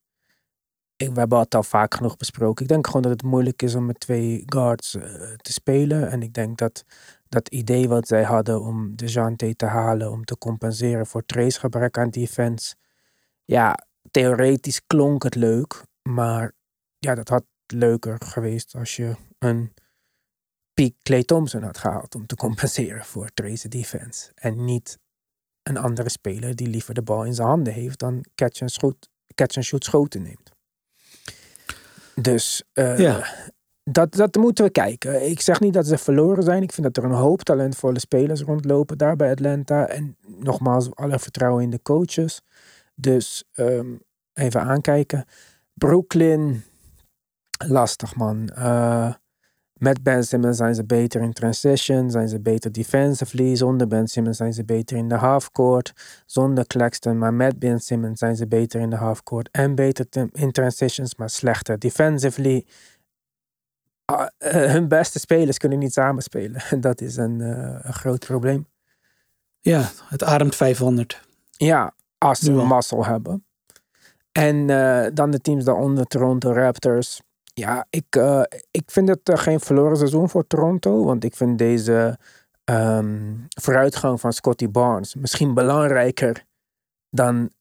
Ik, we hebben het al vaak genoeg besproken. Ik denk gewoon dat het moeilijk is om met twee guards uh, te spelen. En ik denk dat dat idee wat zij hadden om de Jante te halen om te compenseren voor Trace gebrek aan defense. Ja, theoretisch klonk het leuk, maar ja, dat had leuker geweest als je een Piek Clay Thompson had gehaald om te compenseren voor Trace defense. En niet een andere speler die liever de bal in zijn handen heeft dan catch and shoot, catch and shoot schoten neemt. Dus uh, ja dat, dat moeten we kijken. Ik zeg niet dat ze verloren zijn. Ik vind dat er een hoop talentvolle spelers rondlopen daar bij Atlanta. En nogmaals, alle vertrouwen in de coaches. Dus um, even aankijken. Brooklyn, lastig man. Uh, met Ben Simmons zijn ze beter in transition, zijn ze beter defensively. Zonder Ben Simmons zijn ze beter in de halfcourt. Zonder Claxton, maar met Ben Simmons zijn ze beter in de halfcourt. En beter in transitions, maar slechter defensively. Ah, eh, hun beste spelers kunnen niet samenspelen. En *laughs* dat is een, uh, een groot probleem. Ja, het ademt 500. Ja, als ze een mazzel hebben. En uh, dan de teams daaronder, Toronto Raptors. Ja, ik, ik vind het geen verloren seizoen voor Toronto. Want ik vind deze um, vooruitgang van Scotty Barnes misschien belangrijker dan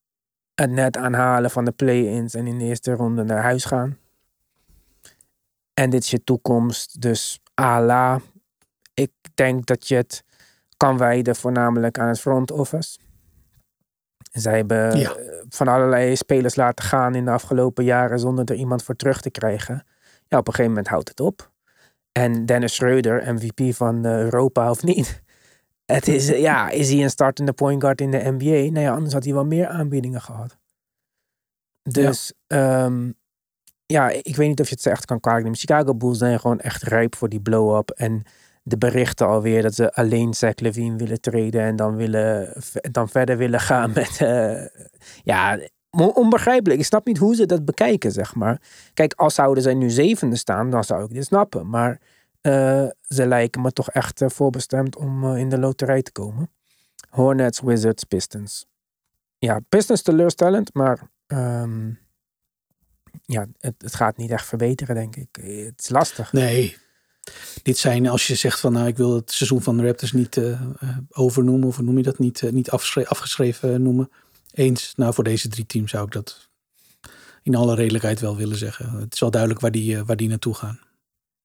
het net aanhalen van de play-ins en in de eerste ronde naar huis gaan. En dit is je toekomst. Dus ala. Ik denk dat je het kan wijden voornamelijk aan het front office. Zij hebben eh, van allerlei spelers laten gaan in de afgelopen jaren zonder er iemand voor terug te krijgen. Ja, op een gegeven moment houdt het op. En Dennis Schreuder, MVP van eh, Europa of niet. *laughs* Het is, ja, is hij een startende point guard in de NBA? Nee, nou anders had hij wel meer aanbiedingen gehad. Dus ja. Ehm, ja, ik weet niet of je het echt kan kwalijk nemen. Chicago Bulls zijn gewoon echt rijp voor die blow-up. En de berichten alweer dat ze alleen Zach Levine willen treden en dan, willen, dan verder willen gaan met... Uh, ja, onbegrijpelijk. Ik snap niet hoe ze dat bekijken, zeg maar. Kijk, als zouden zij nu zevende staan, dan zou ik dit snappen. Maar uh, ze lijken me toch echt uh, voorbestemd om in de loterij te komen. Hornets, Wizards, Pistons. Ja, Pistons teleurstellend, maar... Um, ja, het, het gaat niet echt verbeteren, denk ik. Het is lastig. Nee. Dit zijn, als je zegt van nou, ik wil het seizoen van de Raptors niet uh, overnoemen, of noem je dat niet, uh, niet afgeschreven noemen. Eens, nou voor deze drie teams zou ik dat in alle redelijkheid wel willen zeggen. Het is wel duidelijk waar die, waar die naartoe gaan.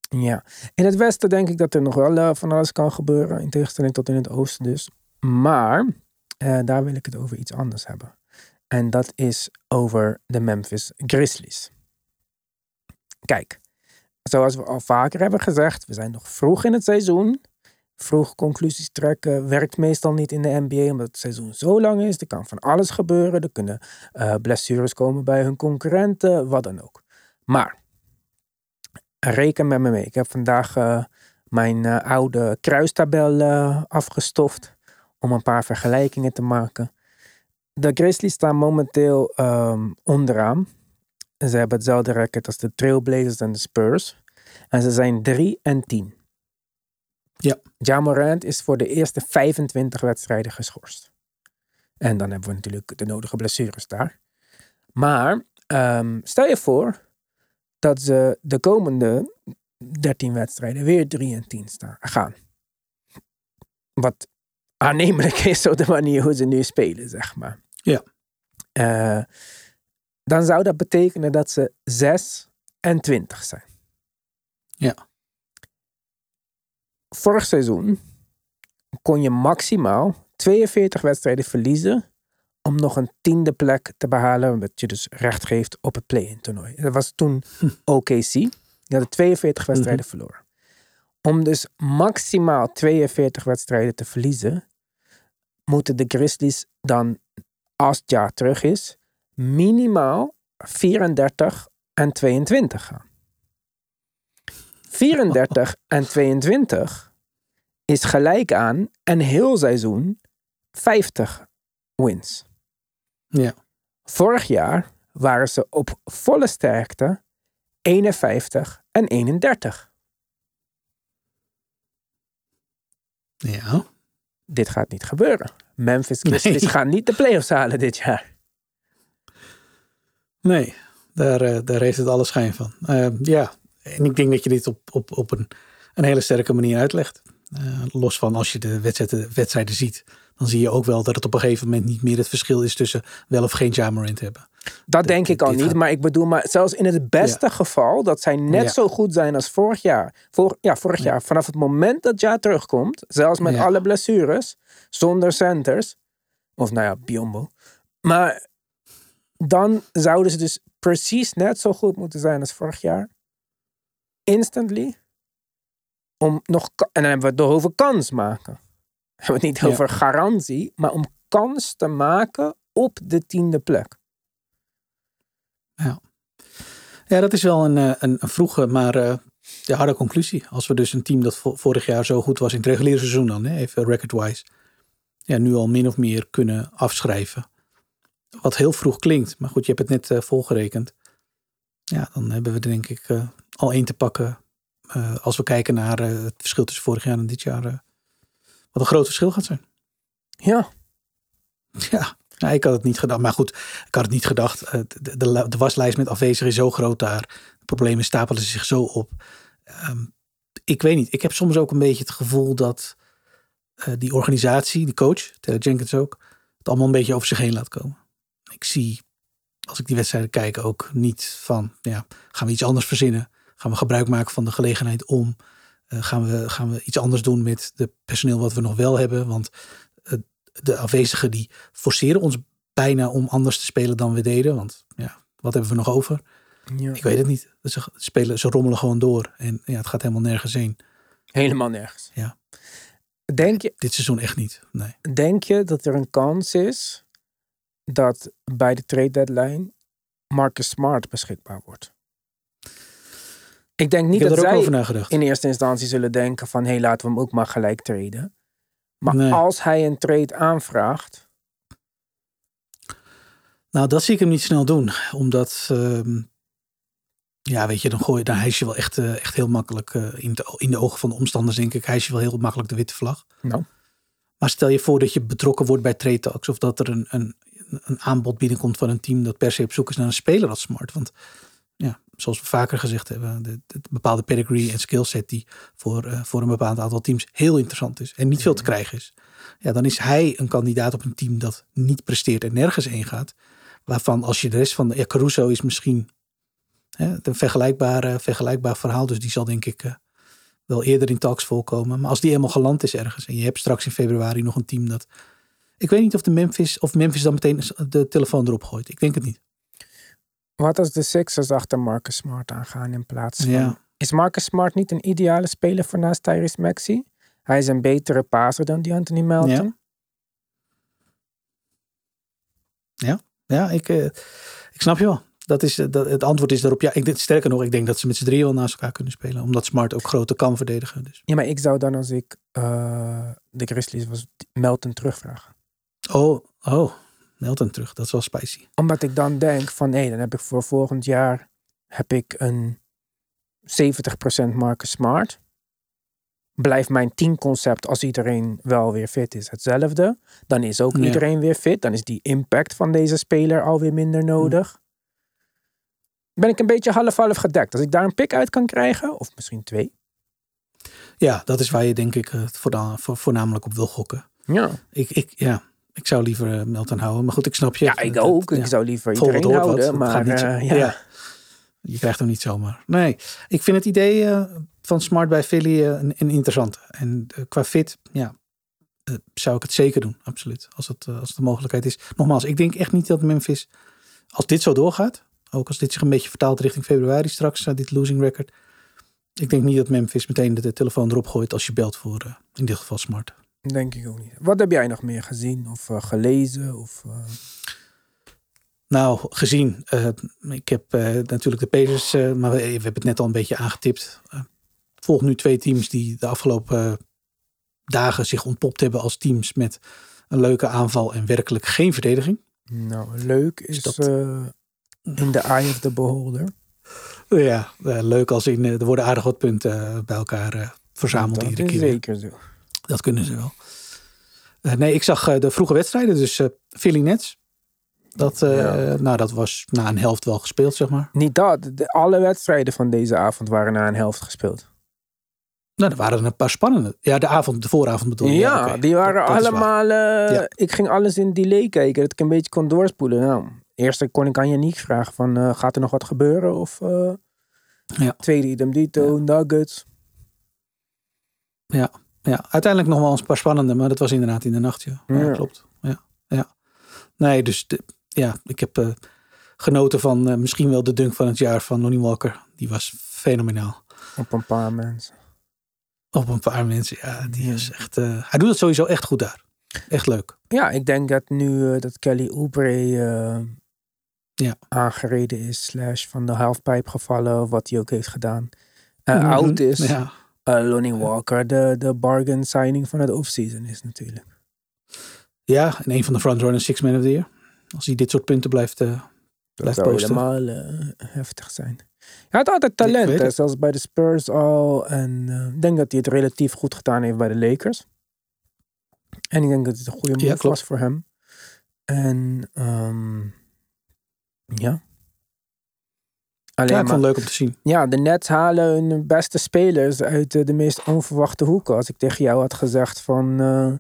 Ja, in het westen denk ik dat er nog wel van alles kan gebeuren, in tegenstelling tot in het oosten dus. Maar daar wil ik het over iets anders hebben. En dat is over de Memphis Grizzlies. Kijk, zoals we al vaker hebben gezegd, we zijn nog vroeg in het seizoen. Vroeg conclusies trekken werkt meestal niet in de NBA omdat het seizoen zo lang is. Er kan van alles gebeuren. Er kunnen uh, blessures komen bij hun concurrenten, wat dan ook. Maar reken met me mee. Ik heb vandaag uh, mijn uh, oude kruistabel afgestoft om een paar vergelijkingen te maken de Grizzlies staan momenteel um, onderaan. Ze hebben hetzelfde record als de Trailblazers en de Spurs. En ze zijn 3 en 10. Ja. Jamorant is voor de eerste 25 wedstrijden geschorst. En dan hebben we natuurlijk de nodige blessures daar. Maar um, stel je voor dat ze de komende 13 wedstrijden weer 3 en 10 staan, gaan. Wat aannemelijk is op de manier hoe ze nu spelen, zeg maar. Ja. Uh, dan zou dat betekenen dat ze 6 en 20 zijn. Ja. Vorig seizoen kon je maximaal 42 wedstrijden verliezen om nog een tiende plek te behalen, wat je dus recht geeft op het play-in toernooi. Dat was toen OKC. Die hadden 42 mhm. wedstrijden verloren. Om dus maximaal 42 wedstrijden te verliezen, moeten de Grizzlies dan als het jaar terug is, minimaal 34 en 22 gaan. 34 *laughs* en 22 is gelijk aan een heel seizoen 50 wins. Ja. Vorig jaar waren ze op volle sterkte 51 en 31. Ja. Dit gaat niet gebeuren. Memphis Grizzlies Nee. gaan niet de playoffs halen dit jaar. Nee, daar, eh, daar heeft het alle schijn van. Eh, ja, en ik denk dat je dit op, op, op een, een hele sterke manier uitlegt. Eh, los van als je de wedstrijden, wedstrijden ziet, dan zie je ook wel dat het op een gegeven moment niet meer het verschil is tussen wel of geen Jamarant hebben. Dat denk ik al niet. gaat- Maar ik bedoel, maar zelfs in het beste Ja. geval dat zij net Ja. zo goed zijn als vorig jaar. Vor, ja, vorig jaar. Vanaf het moment dat Ja terugkomt, zelfs met alle blessures, zonder centers. Of nou ja, Biombo. Maar dan zouden ze dus precies net zo goed moeten zijn als vorig jaar. Instantly. Om nog, en dan hebben we het over kans maken. We hebben het niet Ja. over garantie, maar om kans te maken op de tiende plek. Ja, dat is wel een, eh, een, een vroege, maar eh, ja, harde conclusie. Als we dus een team dat vo- vorig jaar zo goed was in het reguliere seizoen dan, hè, even record-wise, ja, nu al min of meer kunnen afschrijven. Wat heel vroeg klinkt, maar goed, je hebt het net eh, volgerekend. Ja, dan hebben we er denk ik eh, al één te pakken. eh, als we kijken naar het verschil tussen vorig jaar en dit jaar. wat een groot verschil gaat zijn. Ja, Ja, nou, ik had het niet gedacht. Maar goed, ik had het niet gedacht. De, de, de waslijst met afwezigen is zo groot daar. De problemen stapelen zich zo op. Ehm, ik weet niet. Ik heb soms ook een beetje het gevoel dat die organisatie, die coach, Taylor Jenkins ook, het allemaal een beetje over zich heen laat komen. Ik zie, als ik die wedstrijden kijk, ook niet van, ja, gaan we iets anders verzinnen? Gaan we gebruik maken van de gelegenheid om? Eh, gaan, we, gaan we iets anders doen met de personeel wat we nog wel hebben? Want eh, de afwezigen die forceren ons bijna om anders te spelen dan we deden. Want ja, wat hebben we nog over? ja. Ik weet het niet. Ze spelen, ze rommelen gewoon door. En ja, het gaat helemaal nergens heen. helemaal nergens. Ja. Denk je, Dit seizoen echt niet. Nee. denk je dat er een kans is dat bij de trade deadline Marcus Smart beschikbaar wordt? Ik denk niet dat zij in eerste instantie zullen denken van hé, hey, laten we hem ook maar gelijk traden. Maar Nee. als hij een trade aanvraagt, Nou, dat zie ik hem niet snel doen. Omdat, ehm, ja, weet je, dan gooi je, dan hijs je wel echt, eh, echt heel makkelijk eh, in, de, in de ogen van de omstanders, denk ik, hijs je wel heel makkelijk de witte vlag. nou, Maar stel je voor dat je betrokken wordt bij trade talks of dat er een, een, een aanbod binnenkomt van een team dat per se op zoek is naar een speler als smart. Want ja, zoals we vaker gezegd hebben, de, de bepaalde pedigree en skillset die voor, eh, voor een bepaald aantal teams heel interessant is en niet veel te krijgen is. Ja, dan is hij een kandidaat op een team dat niet presteert en nergens heen gaat. Waarvan als je de rest van de. Ja, Caruso is misschien hè, een vergelijkbaar, vergelijkbaar verhaal. Dus die zal denk ik eh, wel eerder in talks voorkomen. Maar als die helemaal geland is ergens. En je hebt straks in februari nog een team dat. Ik weet niet of de Memphis. Of Memphis dan meteen de telefoon erop gooit. Ik denk het niet. wat als de Sixers achter Marcus Smart aangaan in plaats van... Ja. Is Marcus Smart niet een ideale speler voor naast Tyrese Maxey? Hij is een betere passer dan die Anthony Melton. Ja, ik, eh, ik snap je wel. Dat is, eh, dat, het antwoord is daarop ja. Ik, denk- sterker nog, ik denk dat ze met z'n drieën wel naast elkaar kunnen spelen. Omdat Smart ook groter kan verdedigen. Dus. Ja, maar ik zou dan als ik eh, de Grizzlies was Melton terugvragen. Oh, oh. Melton terug. Dat is wel spicy. Omdat ik dan denk van nee, dan heb ik voor volgend jaar heb ik een 70% Marcus Smart. Blijft mijn teamconcept als iedereen wel weer fit is hetzelfde. Dan is ook Ja. iedereen weer fit. Dan is die impact van deze speler alweer minder nodig. Ben ik een beetje half-half gedekt. Als ik daar een pick uit kan krijgen, of misschien twee. Ja, dat is waar je denk ik eh, voornamelijk op wil gokken. Ja, Ik, ik, ja, ik zou liever eh, Melton houden. Maar goed, ik snap je. ja ik Het- ook. Ik zou liever iedereen hoort houden. Maar niet eh, *laughs* ja. Je krijgt hem niet zomaar. Nee, ik vind het idee eh, van Smart bij Philly eh, een, een interessante. En eh, qua fit, ja, eh, zou ik het zeker doen. Absoluut. Als het, eh, als het de mogelijkheid is. Nogmaals, ik denk echt niet dat Memphis, als dit zo doorgaat, ook als dit zich een beetje vertaalt richting februari straks, eh, dit losing record. Ik denk niet dat Memphis meteen de, telefoon erop gooit als je belt voor, eh, in dit geval Smart. Denk ik ook niet. Wat heb jij nog meer gezien of eh, gelezen? Of, eh, Nou, gezien. eh, ik heb natuurlijk de Pacers, eh, maar we, we hebben het net al een beetje aangetipt. Volg nu twee teams die de afgelopen dagen zich ontpopt hebben als teams met een leuke aanval en werkelijk geen verdediging. Nou, leuk is dat- eh, in the eye of the beholder. Ja, leuk als in, er worden aardig wat punten bij elkaar verzameld dat iedere is keer. zeker zo. Dat kunnen ze wel. Eh, nee, ik zag eh, de vroege wedstrijden, dus eh Philly Nets. Dat, Ja. nou, dat was na een helft wel gespeeld, zeg maar. Niet dat. De, alle wedstrijden van deze avond waren na een helft gespeeld. Nou, er waren een paar spannende. Ja, de avond, de vooravond bedoel je. Ja, die waren Dat- dat allemaal... Ja. Ik ging alles in delay kijken, dat ik een beetje kon doorspoelen. Nou, eerst kon ik aan Yannick vragen van, gaat er nog wat gebeuren? Of Ja. tweede idem dito, Nuggets. Ja, uiteindelijk nog wel een paar spannende, maar dat was inderdaad in de nacht, ja. Ja, Ja. klopt. Ja, ja. Nee, dus de- ja, ik heb eh, genoten van eh, misschien wel de dunk van het jaar van Lonnie Walker. Die was fenomenaal. Op een paar mensen. Op een paar mensen, ja, die Ja. is echt... eh, hij doet het sowieso echt goed daar. Echt leuk. Ja, ik denk dat nu dat Kelly Oubre Ja. aangereden is, slash van de halfpipe gevallen, wat hij ook heeft gedaan. Oud is. Ja, Lonnie Walker, de, de bargain signing van het offseason is natuurlijk. ja en een van de frontrunners Six Man of the Year. Als hij dit soort punten blijft... eh, Dat Blijft zou posten. helemaal eh, heftig zijn. Hij had altijd talent, hè, zoals bij de Spurs al. En eh, ik denk dat hij het relatief goed gedaan heeft bij de Lakers. En ik denk dat het een goede move Ja, was voor hem. En ehm, ja. Alleen ja, ik vond het leuk om te zien. ja, de Nets halen hun beste spelers uit eh, de meest onverwachte hoeken. Als ik tegen jou had gezegd van eh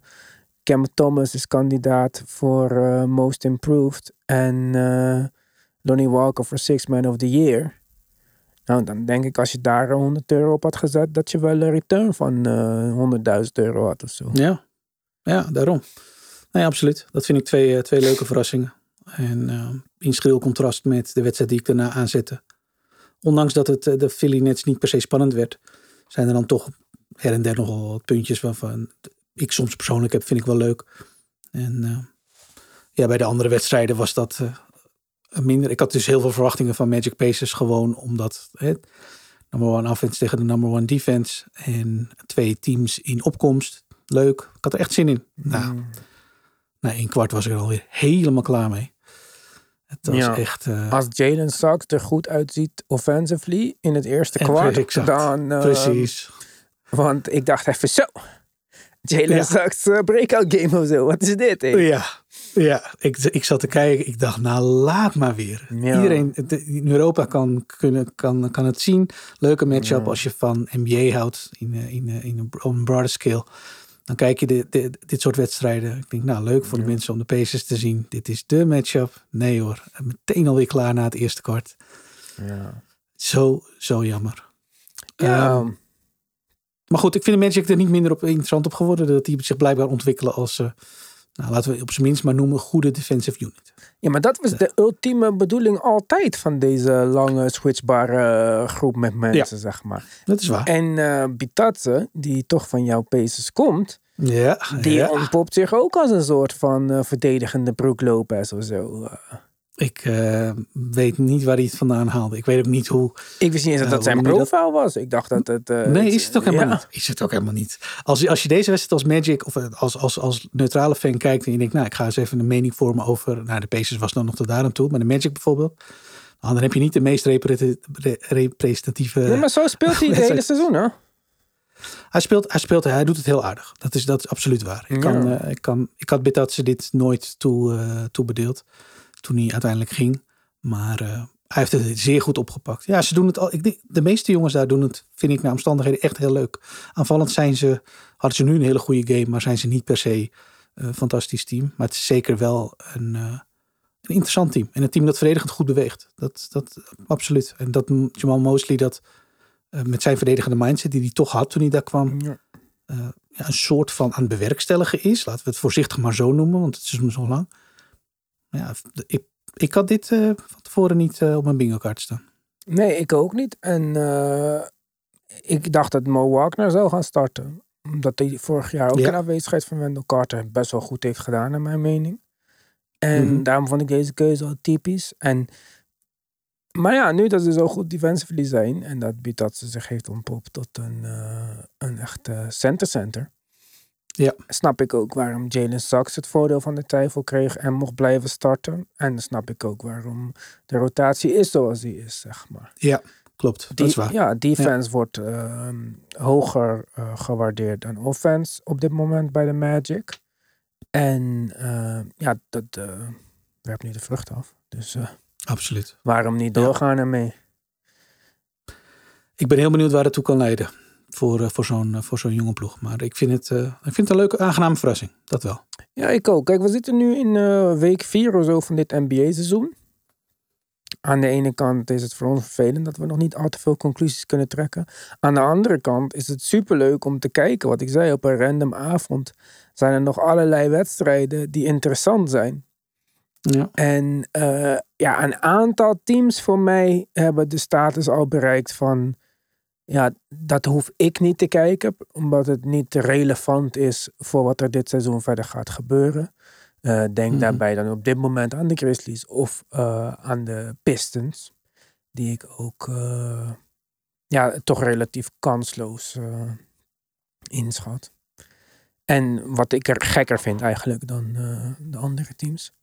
Cam Thomas is kandidaat voor eh, Most Improved en eh, Lonnie Walker voor Six Man of the Year. Nou, dan denk ik als je daar 100 euro op had gezet, dat je wel een return van eh 100.000 euro had of zo. Ja, ja daarom. Nee, absoluut. Dat vind ik twee, twee leuke verrassingen. En in schril contrast met de wedstrijd die ik daarna aanzette. Ondanks dat het eh, de Philly Nets niet per se spannend werd, zijn er dan toch her en der nogal wat puntjes waarvan ik soms persoonlijk heb, vind ik wel leuk. En eh, ja, bij de andere wedstrijden was dat eh, minder. Ik had dus heel veel verwachtingen van Magic Pacers gewoon omdat hè, number one offense tegen de number one defense en twee teams in opkomst. Leuk. Ik had er echt zin in. Nou, Mm. na één kwart was ik er alweer helemaal klaar mee. Het was Ja. echt... eh, Als Jalen Sachs er goed uitziet offensively in het eerste kwart, dan... eh, precies. Want ik dacht even zo. Jalen Ja. Sachs uh, breakout game of zo. Wat is dit? Ja, ja ik, ik zat te kijken. Ik dacht, nou laat maar weer. Ja. Iedereen in Europa kan, kunnen, kan, kan het zien. Leuke matchup Ja. als je van NBA houdt in, eh, in, eh, in broader scale. Dan kijk je de, de- dit soort wedstrijden. Ik denk, nou leuk voor de Ja. mensen om de Pacers te zien. Dit is de matchup. Nee hoor, meteen alweer klaar na het eerste kwart. Ja. Zo, zo jammer. Ja, Ehm, Maar goed, ik vind de Magic er niet minder op interessant op geworden. Dat die zich blijkbaar ontwikkelen als, eh, nou, laten we op zijn minst maar noemen, goede defensive unit. ja, maar dat was de ultieme bedoeling altijd van deze lange switchbare eh, groep met mensen, zeg maar. Dat is waar. En eh Bitatse, die toch van jouw Pacers komt, Ja, die ja. ontpopt zich ook als een soort van eh, verdedigende Brook Lopez of zo. Eh, Ik eh, weet niet waar hij het vandaan haalde. Ik weet ook niet hoe. ik wist niet eens dat Ja, dat zijn profiel was. Ik dacht dat het... eh, Nee, is het ook helemaal ja. niet. Is het ook helemaal niet. Als, je- als je deze wedstrijd als Magic of eh, als, als, als neutrale fan kijkt en je denkt, nou, ik ga eens even een mening vormen over. Nou, de Pacers was dan nog tot daar aan toe, maar de Magic bijvoorbeeld. Nou, dan heb je niet de meest repre- re- representatieve. Nee, maar zo speelt hij *laughs* het hele seizoen, hè? Hij speelt, hij speelt, hij doet het heel aardig. Dat is, dat is absoluut waar. Ik, Ja. kan, eh, ik, kan, ik had bid dat ze dit nooit toe, eh, toebedeeld toen hij uiteindelijk ging. Maar eh, hij heeft het zeer goed opgepakt. Ja, ze doen het al. Ik denk, de meeste jongens daar doen het, vind ik, naar omstandigheden echt heel leuk. Aanvallend zijn ze, hadden ze nu een hele goede game, maar zijn ze niet per se een fantastisch team. Maar het is zeker wel een, eh, een interessant team. En een team dat verdedigend goed beweegt. Dat, dat absoluut. En dat Jamal Mosley dat eh, met zijn verdedigende mindset die hij toch had toen hij daar kwam Ja. eh, ja, een soort van aan het bewerkstelligen is. Laten we het voorzichtig maar zo noemen, want het is nog zo lang. Ja, ik, ik had dit eh, van tevoren niet eh, op mijn bingo kaart staan. Nee, ik ook niet. En eh, ik dacht dat Mo Wagner zou gaan starten. Omdat hij vorig jaar ook Ja. in afwezigheid van Wendell Carter best wel goed heeft gedaan, naar mijn mening. En Mhm. daarom vond ik deze keuze al typisch. En, maar ja, nu dat ze zo goed defensively zijn en dat biedt dat ze zich heeft ontpopt tot een, een echte center-center. Ja. Snap ik ook waarom Jalen Sachs het voordeel van de twijfel kreeg en mocht blijven starten. En dan snap ik ook waarom de rotatie is zoals die is, zeg maar. Ja, klopt. dat is waar. Ja, defense wordt ehm, hoger eh, gewaardeerd dan offense op dit moment bij de Magic. En eh, ja, dat eh, werpt nu de vrucht af. Dus eh, Absoluut. waarom niet Ja. doorgaan ermee? Ik ben heel benieuwd waar het toe kan leiden voor, eh, voor zo'n eh, voor zo'n jonge ploeg. Maar ik vind, het, eh, ik vind het een leuke, aangename verrassing. Dat wel. Ja, ik ook. Kijk, we zitten nu in week 4 of zo van dit NBA-seizoen. Aan de ene kant is het voor ons vervelend dat we nog niet al te veel conclusies kunnen trekken. Aan de andere kant is het superleuk om te kijken. Wat ik zei, op een random avond zijn er nog allerlei wedstrijden die interessant zijn. Ja. En ja, een aantal teams voor mij hebben de status al bereikt van... Ja, dat hoef ik niet te kijken, omdat het niet relevant is voor wat er dit seizoen verder gaat gebeuren. Eh, denk Mhm. daarbij dan op dit moment aan de Grizzlies of eh, aan de Pistons, die ik ook eh, ja, toch relatief kansloos inschat. En wat ik er gekker vind eigenlijk dan de andere teams.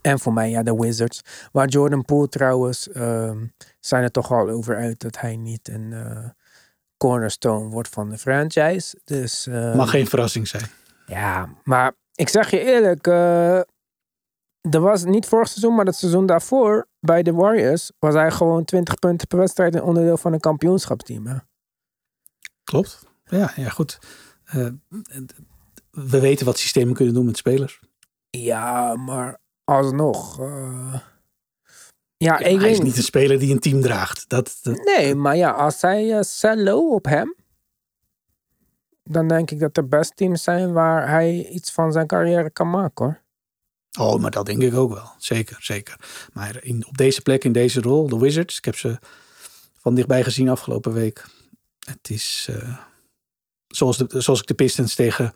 En voor mij, ja, de Wizards. Waar Jordan Poole trouwens, ehm, zijn er toch al over uit dat hij niet een eh, cornerstone wordt van de franchise. Dus, eh, Mag geen verrassing zijn. Ja, maar ik zeg je eerlijk, eh, er was niet vorig seizoen, maar het seizoen daarvoor bij de Warriors was hij gewoon 20 punten per wedstrijd en onderdeel van een kampioenschapsteam. Hè? Klopt. Ja, ja goed. Eh, we weten wat systemen kunnen doen met spelers. Ja, maar alsnog. eh, ja, Ja, ik hij weet is niet een speler die een team draagt. Dat, dat, Nee, maar ja, als zij eh cello op hem, dan denk ik dat er best teams zijn waar hij iets van zijn carrière kan maken hoor. Oh, maar dat denk ik ook wel. Zeker, zeker. Maar in, op deze plek, in deze rol, de Wizards, ik heb ze van dichtbij gezien afgelopen week. Het is eh, zoals, de, zoals ik de Pistons tegen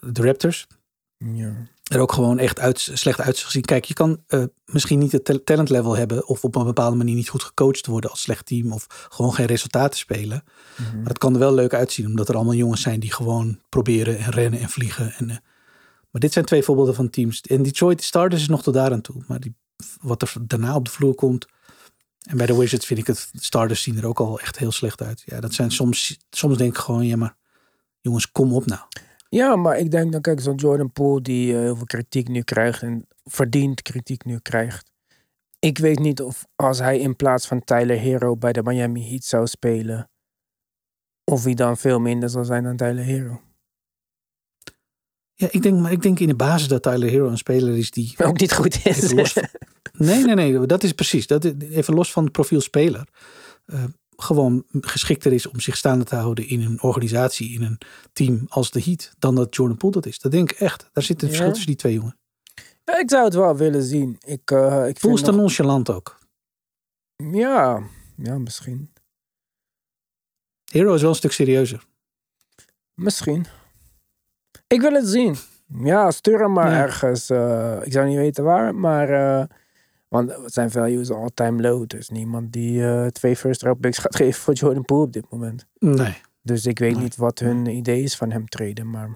de Raptors Ja. Er ook gewoon echt uit, slecht uit gezien. Kijk, je kan eh, misschien niet het tal- talent level hebben of op een bepaalde manier niet goed gecoacht worden als slecht team of gewoon geen resultaten spelen. Mhm. Maar het kan er wel leuk uitzien, omdat er allemaal jongens zijn die gewoon proberen en rennen en vliegen. En, eh, maar dit zijn twee voorbeelden van teams. En Detroit, de starters is nog tot daar aan toe. Maar die, wat er daarna op de vloer komt. En bij de Wizards vind ik het, starters zien er ook al echt heel slecht uit. Ja, dat zijn soms, soms denk ik gewoon, ja maar jongens, kom op nou. Ja, maar ik denk dan, kijk, zo'n Jordan Poole die eh, heel veel kritiek nu krijgt en verdiend kritiek nu krijgt. Ik weet niet of als hij in plaats van Tyler Hero bij de Miami Heat zou spelen, of hij dan veel minder zal zijn dan Tyler Hero. Ja, ik denk, maar ik denk in de basis dat Tyler Hero een speler is die *laughs* Ook niet goed is. Van- Nee, nee, nee. Dat is precies. Dat, even los van het profiel speler. eh, gewoon geschikter is om zich staande te houden in een organisatie, in een team als de Heat, dan dat Jordan Poole dat is. Dat denk ik echt. Daar zit een Ja. verschil tussen die twee jongen. Ja, ik zou het wel willen zien. Ik, eh ik Poole is nog- nonchalant ook. Ja, ja, misschien. Hero is wel een stuk serieuzer. Misschien. Ik wil het zien. Ja, stuur hem maar Ja. ergens. eh, ik zou niet weten waar, maar... eh, want zijn value is all-time low. Dus niemand die eh, twee first round picks gaat *laughs* geven voor Jordan Poole op dit moment. Nee. Dus ik weet Nee. niet wat hun idee is van hem treden. Maar,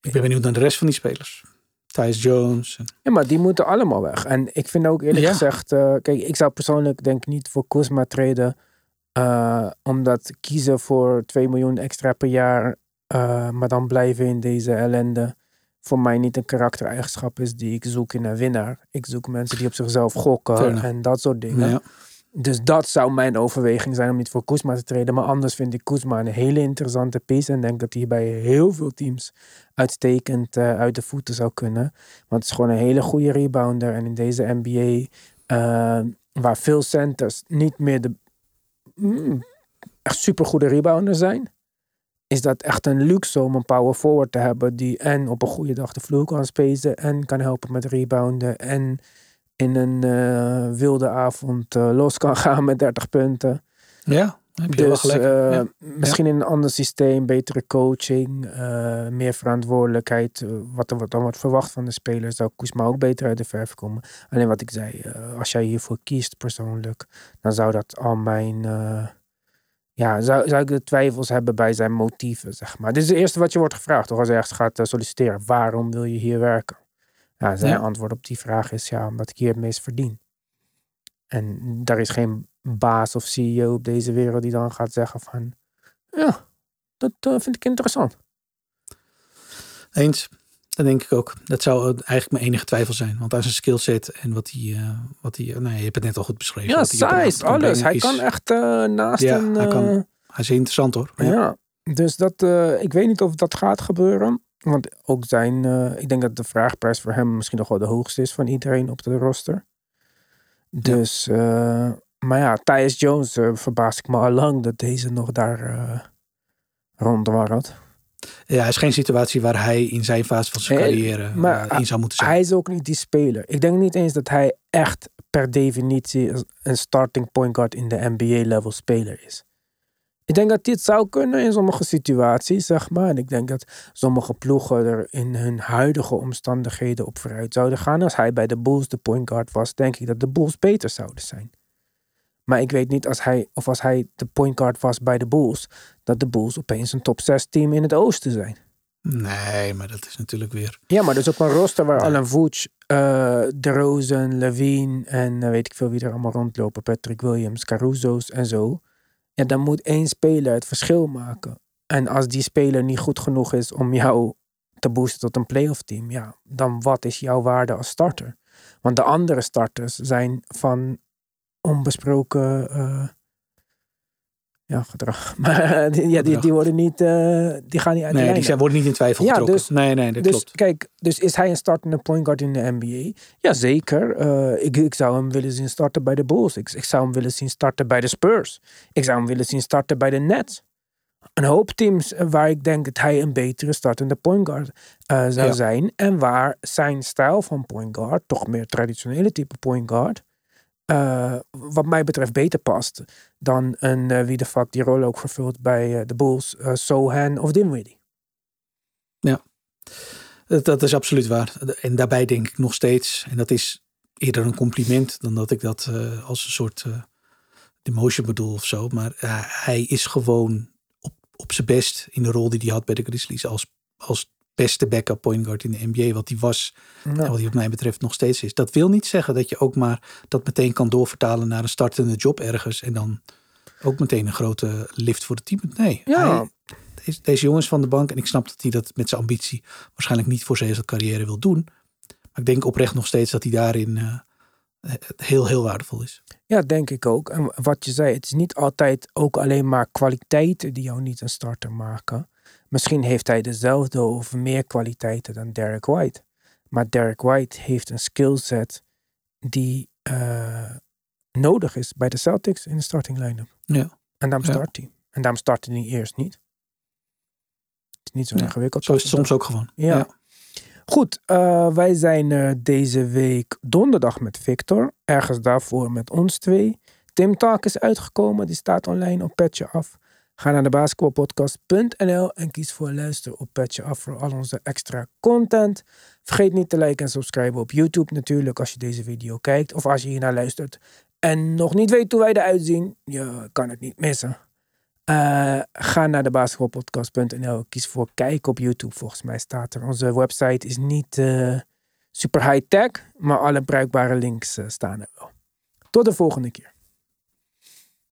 Ik ben benieuwd naar de rest van die spelers. Thijs Jones. en- ja, maar die moeten allemaal weg. En ik vind ook eerlijk Ja. gezegd... eh, kijk, ik zou persoonlijk denk ik niet voor Kuzma treden. eh, omdat kiezen voor 2 miljoen extra per jaar... maar dan blijven in deze ellende... voor mij niet een karaktereigenschap is die ik zoek in een winnaar. Ik zoek mensen die op zichzelf gokken en dat soort dingen. Ja. Dus dat zou mijn overweging zijn om niet voor Kuzma te treden. Maar anders vind ik Kuzma een hele interessante piece. En denk dat hij bij heel veel teams uitstekend eh, uit de voeten zou kunnen. Want het is gewoon een hele goede rebounder. En in deze NBA, eh, waar veel centers niet meer de mm, echt supergoede rebounder zijn. Is dat echt een luxe om een power forward te hebben die en op een goede dag de vloer kan spelen en kan helpen met rebounden en in een eh, wilde avond eh, los kan *laughs* gaan met 30 punten. ja, heb je wel Dus gelijk. eh, Ja. misschien in een ander systeem, betere coaching, meer verantwoordelijkheid. wat er wat dan wordt verwacht van de spelers, zou Koesma ook beter uit de verf komen. Alleen wat ik zei, als jij hiervoor kiest persoonlijk, dan zou dat al mijn. Ja, zou, zou ik de twijfels hebben bij zijn motieven, zeg maar. Dit is het eerste wat je wordt gevraagd, toch? Als je ergens gaat eh, solliciteren. Waarom wil je hier werken? Ja, zijn Ja. antwoord op die vraag is ja, omdat ik hier het meest verdien. En daar is geen baas of CEO op deze wereld die dan gaat zeggen van... Ja, dat eh, vind ik interessant. Eens. Dat denk ik ook. Dat zou eigenlijk mijn enige twijfel zijn. Want aan zijn skillset en wat hij... eh, wat hij nou, je hebt het net al goed beschreven. Ja, size, alles. Hij is- kan echt eh, naast Ja, een... hij kan- eh, Hij is interessant hoor. Ja. dus dat, ik weet niet of dat gaat gebeuren. Want ook zijn, ik denk dat de vraagprijs voor hem misschien nog wel de hoogste is van iedereen op de roster. Dus, maar ja, Tyus Jones verbaas ik me al lang dat deze nog daar rondwarrelt. Ja, is geen situatie waar hij in zijn fase van zijn carrière maar eh, in zou moeten zijn. Hij is ook niet die speler. Ik denk niet eens dat hij echt per definitie een starting point guard in de NBA-level speler is. Ik denk dat dit zou kunnen in sommige situaties, zeg maar. En ik denk dat sommige ploegen er in hun huidige omstandigheden op vooruit zouden gaan. Als hij bij de Bulls de point guard was, denk ik dat de Bulls beter zouden zijn. Maar ik weet niet als hij, of als hij de point guard was bij de Bulls, dat de Bulls opeens een top 6 team in het oosten zijn. Nee, maar dat is natuurlijk weer... Ja, maar er is ook een roster waar Alan Vooch, eh DeRozan, Levine en eh, weet ik veel wie er allemaal rondlopen. Patrick Williams, Caruso's en zo. Ja, dan moet één speler het verschil maken. En als die speler niet goed genoeg is om jou te boosten tot een playoff team, ja, dan wat is jouw waarde als starter? Want de andere starters zijn van onbesproken eh, ja, gedrag. *laughs* Maar die, ja, die, die worden niet, eh, die gaan niet uit de Nee, die zijn, worden niet in twijfel Ja, getrokken. dus- nee, nee, dat Dus klopt. kijk, dus is hij een startende point guard in de NBA? Jazeker. Eh ik, ik zou hem willen zien starten bij de Bulls. Ik, ik zou hem willen zien starten bij de Spurs. Ik zou hem willen zien starten bij de Nets. Een hoop teams eh, waar ik denk dat hij een betere startende point guard eh, zou Ja. zijn. En waar zijn stijl van point guard, toch meer traditionele type point guard, eh, wat mij betreft beter past dan een eh, wie de fuck die rol ook vervult bij eh, de Bulls, Sohan of Dinwiddie. Dat, dat is absoluut waar. En daarbij denk ik nog steeds, en dat is eerder een compliment dan dat ik dat als een soort demotion bedoel of zo. Maar hij is gewoon op, op zijn best in de rol die hij had bij de Grizzlies als, als beste backup point guard in de NBA. Wat hij was en wat hij wat mij betreft nog steeds is. Dat wil niet zeggen dat je ook maar dat meteen kan doorvertalen naar een startende job ergens. En dan ook meteen een grote lift voor het team. Nee, Ja. hij- deze, deze jongens van de bank. En ik snap dat hij dat met zijn ambitie waarschijnlijk niet voor zijn carrière wil doen. Maar ik denk oprecht nog steeds dat hij daarin eh, heel, heel waardevol is. Ja, denk ik ook. En wat je zei, het is niet altijd ook alleen maar kwaliteiten die jou niet een starter maken. Misschien heeft hij dezelfde of meer kwaliteiten dan Derek White. Maar Derek White heeft een skillset die eh, nodig is bij de Celtics in de starting line-up. Ja. En daarom Ja. start hij. En daarom startte hij eerst niet. Het is niet zo Ja, ingewikkeld. Zo is het soms ook gewoon. Ja. Goed, eh, wij zijn er deze week donderdag met Victor. Ergens daarvoor met ons twee. Tim Talk is uitgekomen. Die staat online op Petje Af. Ga naar de basketbalpodcast.nl en kies voor luister op Petje Af voor al onze extra content. Vergeet niet te liken en subscriben op YouTube natuurlijk als je deze video kijkt. Of als je hiernaar luistert en nog niet weet hoe wij eruit zien. Je kan het niet missen. Eh, ga naar de basketbalpodcast.nl. Kies voor kijken op YouTube. Volgens mij staat er. Onze website is niet eh, super high-tech, maar alle bruikbare links eh, staan er wel. Tot de volgende keer.